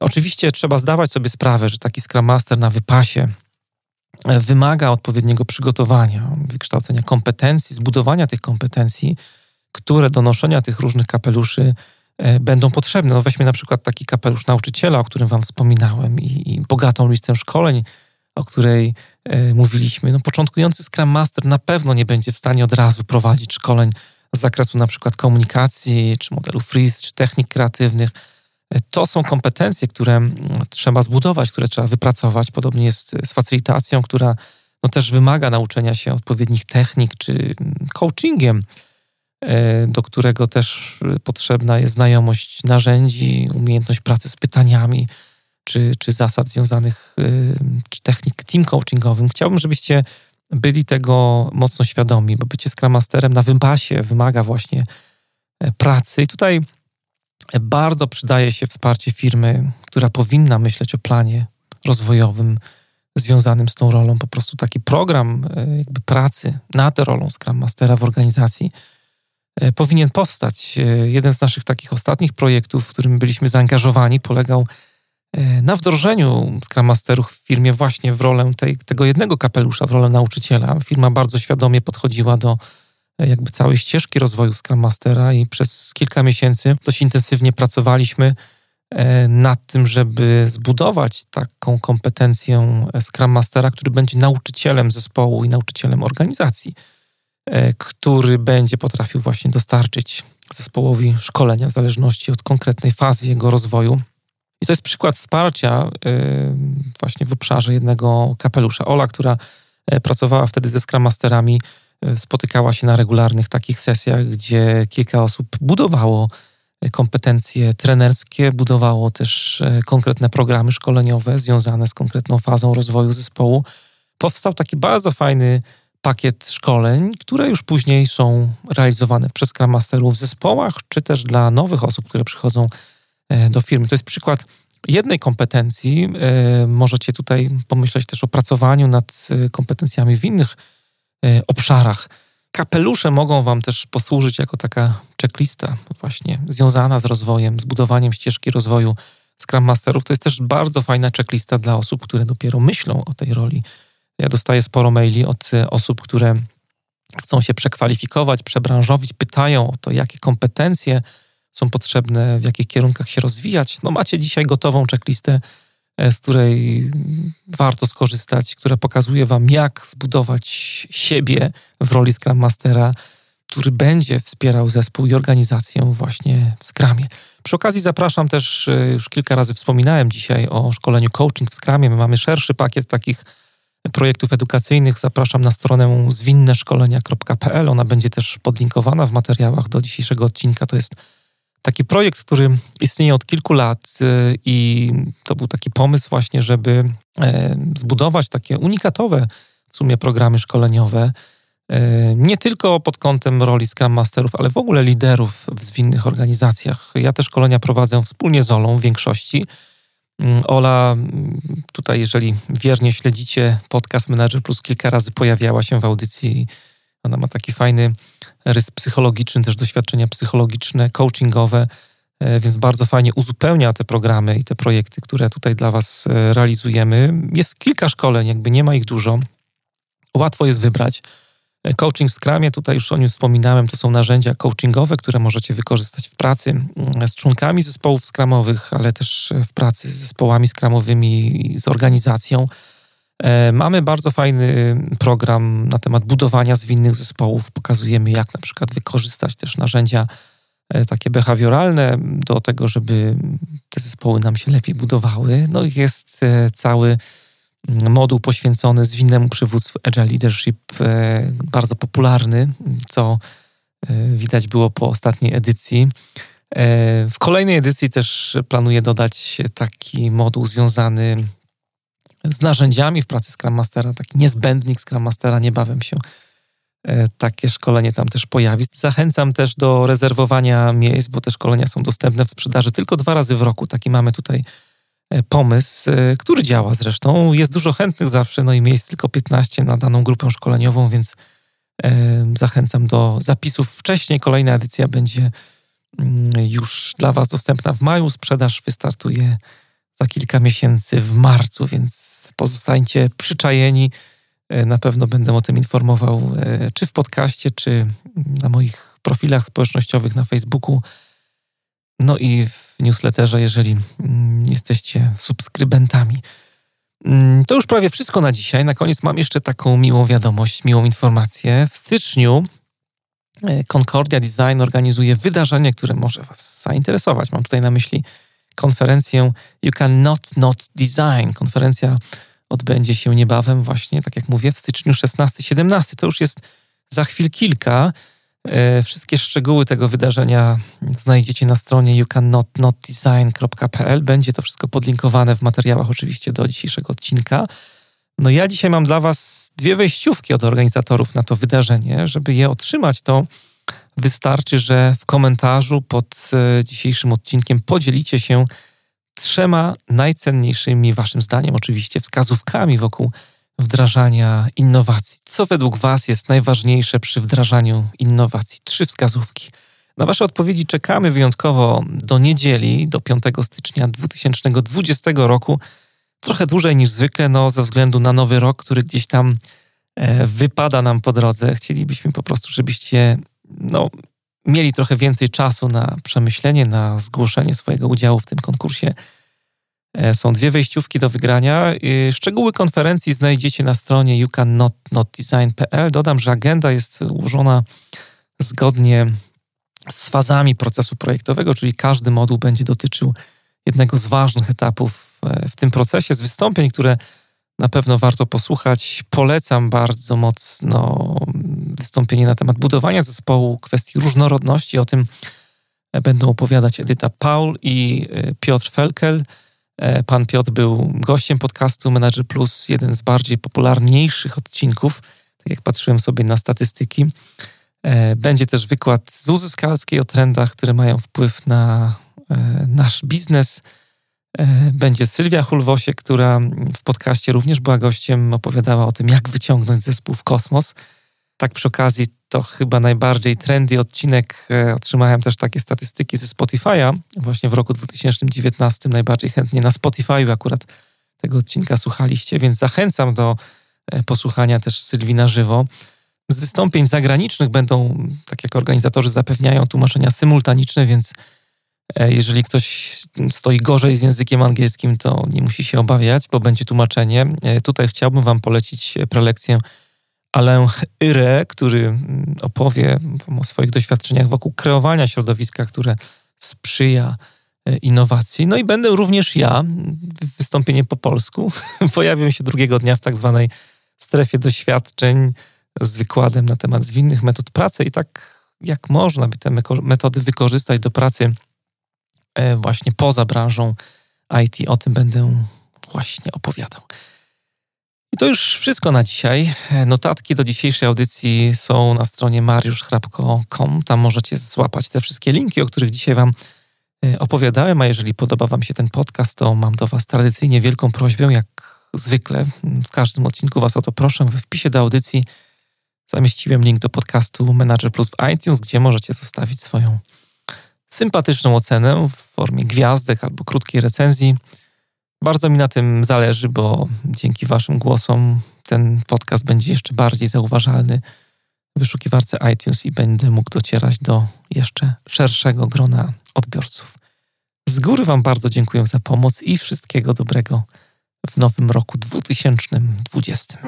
Speaker 1: Oczywiście trzeba zdawać sobie sprawę, że taki Scrum Master na wypasie wymaga odpowiedniego przygotowania, wykształcenia kompetencji, zbudowania tych kompetencji, które do noszenia tych różnych kapeluszy e, będą potrzebne. No weźmy na przykład taki kapelusz nauczyciela, o którym Wam wspominałem, i, i bogatą listę szkoleń, o której e, mówiliśmy. No, początkujący Scrum Master na pewno nie będzie w stanie od razu prowadzić szkoleń z zakresu na przykład komunikacji, czy modelu freeze, czy technik kreatywnych to są kompetencje, które mm, trzeba zbudować, które trzeba wypracować. Podobnie jest z facylitacją, która no też wymaga nauczenia się odpowiednich technik, czy mm, coachingiem, e, do którego też potrzebna jest znajomość narzędzi, umiejętność pracy z pytaniami, czy, czy zasad związanych, e, czy technik team coachingowym. Chciałbym, żebyście byli tego mocno świadomi, bo bycie Scrum Masterem na wypasie wymaga właśnie e, pracy. I tutaj bardzo przydaje się wsparcie firmy, która powinna myśleć o planie rozwojowym związanym z tą rolą. Po prostu taki program e, jakby pracy nad rolą Scrum Mastera w organizacji e, powinien powstać. E, jeden z naszych takich ostatnich projektów, w którym byliśmy zaangażowani, polegał na wdrożeniu Scrum Masterów w firmie właśnie w rolę tej, tego jednego kapelusza, w rolę nauczyciela. Firma bardzo świadomie podchodziła do jakby całej ścieżki rozwoju Scrum Mastera i przez kilka miesięcy dość intensywnie pracowaliśmy e, nad tym, żeby zbudować taką kompetencję Scrum Mastera, który będzie nauczycielem zespołu i nauczycielem organizacji, e, który będzie potrafił właśnie dostarczyć zespołowi szkolenia w zależności od konkretnej fazy jego rozwoju. I to jest przykład wsparcia e, właśnie w obszarze jednego kapelusza. Ola, która pracowała wtedy ze Scrum Masterami, spotykała się na regularnych takich sesjach, gdzie kilka osób budowało kompetencje trenerskie, budowało też konkretne programy szkoleniowe związane z konkretną fazą rozwoju zespołu. Powstał taki bardzo fajny pakiet szkoleń, które już później są realizowane przez Scrum Masterów w zespołach, czy też dla nowych osób, które przychodzą e, do firmy. To jest przykład jednej kompetencji. E, możecie tutaj pomyśleć też o pracowaniu nad e, kompetencjami w innych obszarach. Kapelusze mogą Wam też posłużyć jako taka checklista, właśnie związana z rozwojem, z budowaniem ścieżki rozwoju Scrum Masterów. To jest też bardzo fajna checklista dla osób, które dopiero myślą o tej roli ja dostaję sporo maili od e, osób, które chcą się przekwalifikować, przebranżowić, pytają o to, jakie kompetencje są potrzebne, w jakich kierunkach się rozwijać. No macie dzisiaj gotową checklistę, e, z której warto skorzystać, która pokazuje wam, jak zbudować siebie w roli Scrum Mastera, który będzie wspierał zespół i organizację właśnie w Scrumie. Przy okazji zapraszam też, e, już kilka razy wspominałem dzisiaj o szkoleniu coaching w Scrumie. My mamy szerszy pakiet takich projektów edukacyjnych zapraszam na stronę zwinneszkolenia.pl. Ona będzie też podlinkowana w materiałach do dzisiejszego odcinka. To jest taki projekt, który istnieje od kilku lat y, i to był taki pomysł właśnie, żeby e, zbudować takie unikatowe w sumie programy szkoleniowe, e, nie tylko pod kątem roli Scrum Masterów, ale w ogóle liderów w zwinnych organizacjach. Ja te szkolenia prowadzę wspólnie z Olą w większości, Mm, Ola, mm, tutaj jeżeli wiernie śledzicie podcast Manager Plus, kilka razy pojawiała się w audycji. Ona ma taki fajny rys psychologiczny, też doświadczenia psychologiczne, coachingowe, e, więc bardzo fajnie uzupełnia te programy i te projekty, które tutaj dla Was e, realizujemy. Jest kilka szkoleń, jakby nie ma ich dużo. Łatwo jest wybrać. Coaching w Scrumie, tutaj już o nim wspominałem, to są narzędzia coachingowe, które możecie wykorzystać w pracy mm, z członkami zespołów skramowych, ale też w pracy z zespołami skramowymi, z organizacją. E, mamy bardzo fajny program na temat budowania zwinnych zespołów. Pokazujemy, jak na przykład wykorzystać też narzędzia e, takie behawioralne do tego, żeby te zespoły nam się lepiej budowały. No i jest e, cały moduł poświęcony zwinnemu przywództwu Agile Leadership, bardzo popularny, co widać było po ostatniej edycji. W kolejnej edycji też planuję dodać taki moduł związany z narzędziami w pracy Scrum Mastera, taki niezbędnik Scrum Mastera, niebawem się takie szkolenie tam też pojawi. Zachęcam też do rezerwowania miejsc, bo te szkolenia są dostępne w sprzedaży tylko dwa razy w roku. Taki mamy tutaj E, pomysł, e, który działa zresztą. Jest dużo chętnych zawsze, no i miejsc tylko 15 na daną grupę szkoleniową, więc e, zachęcam do zapisów wcześniej. Kolejna edycja będzie mm, już dla Was dostępna w maju. Sprzedaż wystartuje za kilka miesięcy w marcu, więc pozostańcie przyczajeni. Na pewno będę o tym informował czy w podcaście, czy na moich profilach społecznościowych na Facebooku. No i w newsletterze, jeżeli mm, jesteście subskrybentami. Mm, to już prawie wszystko na dzisiaj. Na koniec mam jeszcze taką miłą wiadomość, miłą informację. W styczniu e, Concordia Design organizuje wydarzenie, które może Was zainteresować. Mam tutaj na myśli konferencję You Can Not Not Design. Konferencja odbędzie się niebawem, właśnie tak jak mówię, w styczniu 16-17. To już jest za chwil kilka. E, wszystkie szczegóły tego wydarzenia znajdziecie na stronie youcannotnotdesign.pl. Będzie to wszystko podlinkowane w materiałach oczywiście do dzisiejszego odcinka. No ja dzisiaj mam dla Was dwie wejściówki od organizatorów na to wydarzenie. Żeby je otrzymać, to wystarczy, że w komentarzu pod e, dzisiejszym odcinkiem podzielicie się trzema najcenniejszymi Waszym zdaniem, oczywiście wskazówkami wokół wdrażania innowacji. Co według Was jest najważniejsze przy wdrażaniu innowacji? Trzy wskazówki. Na Wasze odpowiedzi czekamy wyjątkowo do niedzieli, do 5 stycznia 2020 roku. Trochę dłużej niż zwykle, no, ze względu na nowy rok, który gdzieś tam e, wypada nam po drodze. Chcielibyśmy po prostu, żebyście no, mieli trochę więcej czasu na przemyślenie, na zgłoszenie swojego udziału w tym konkursie E, są dwie wejściówki do wygrania. Szczegóły konferencji znajdziecie na stronie youcannotnotdesign.pl. Dodam, że agenda jest ułożona zgodnie z fazami procesu projektowego, czyli każdy moduł będzie dotyczył jednego z ważnych etapów e, w tym procesie, z wystąpień, które Na pewno warto posłuchać. Polecam bardzo mocno wystąpienie na temat budowania zespołu, kwestii różnorodności. O tym będą opowiadać Edyta Paul i e, Piotr Felkel. E, pan Piotr był gościem podcastu Manager Plus, jeden z bardziej popularniejszych odcinków. Tak jak patrzyłem sobie na statystyki. E, będzie też wykład Zuzy Skalskiej o trendach, które mają wpływ na nasz biznes. Będzie Sylwia Hulwosiek, która w podcaście również była gościem, opowiadała o tym, jak wyciągnąć zespół w kosmos. Tak przy okazji to chyba najbardziej trendy odcinek. E, otrzymałem też takie statystyki ze Spotify'a. Właśnie w roku 2019 najbardziej chętnie na Spotify'u akurat tego odcinka słuchaliście, więc zachęcam do e, posłuchania też Sylwii na żywo. Z wystąpień zagranicznych będą, tak jak organizatorzy zapewniają, tłumaczenia symultaniczne, więc e, jeżeli ktoś stoi gorzej z językiem angielskim, to nie musi się obawiać, bo będzie tłumaczenie. Tutaj chciałbym Wam polecić prelekcję Alain Ire, który mm, opowie o swoich doświadczeniach wokół kreowania środowiska, które sprzyja e, innowacji. No i będę również ja, wystąpienie po polsku. Pojawię się drugiego dnia w tak zwanej strefie doświadczeń z wykładem na temat zwinnych metod pracy i tak jak można by te metody wykorzystać do pracy e, właśnie poza branżą IT. O tym będę właśnie opowiadał. I to już wszystko na dzisiaj. Notatki do dzisiejszej audycji są na stronie mariuszchrapko.com. Tam możecie złapać te wszystkie linki, o których dzisiaj Wam e, opowiadałem. A jeżeli podoba Wam się ten podcast, to mam do Was tradycyjnie wielką prośbę, jak zwykle w każdym odcinku Was o to proszę. W wpisie do audycji zamieściłem link do podcastu Manager Plus w iTunes, gdzie możecie zostawić swoją sympatyczną ocenę w formie gwiazdek albo krótkiej recenzji. Bardzo mi na tym zależy, bo dzięki Waszym głosom ten podcast będzie jeszcze bardziej zauważalny w wyszukiwarce iTunes i będę mógł docierać do jeszcze szerszego grona odbiorców. Z góry Wam bardzo dziękuję za pomoc i wszystkiego dobrego w nowym roku 2020.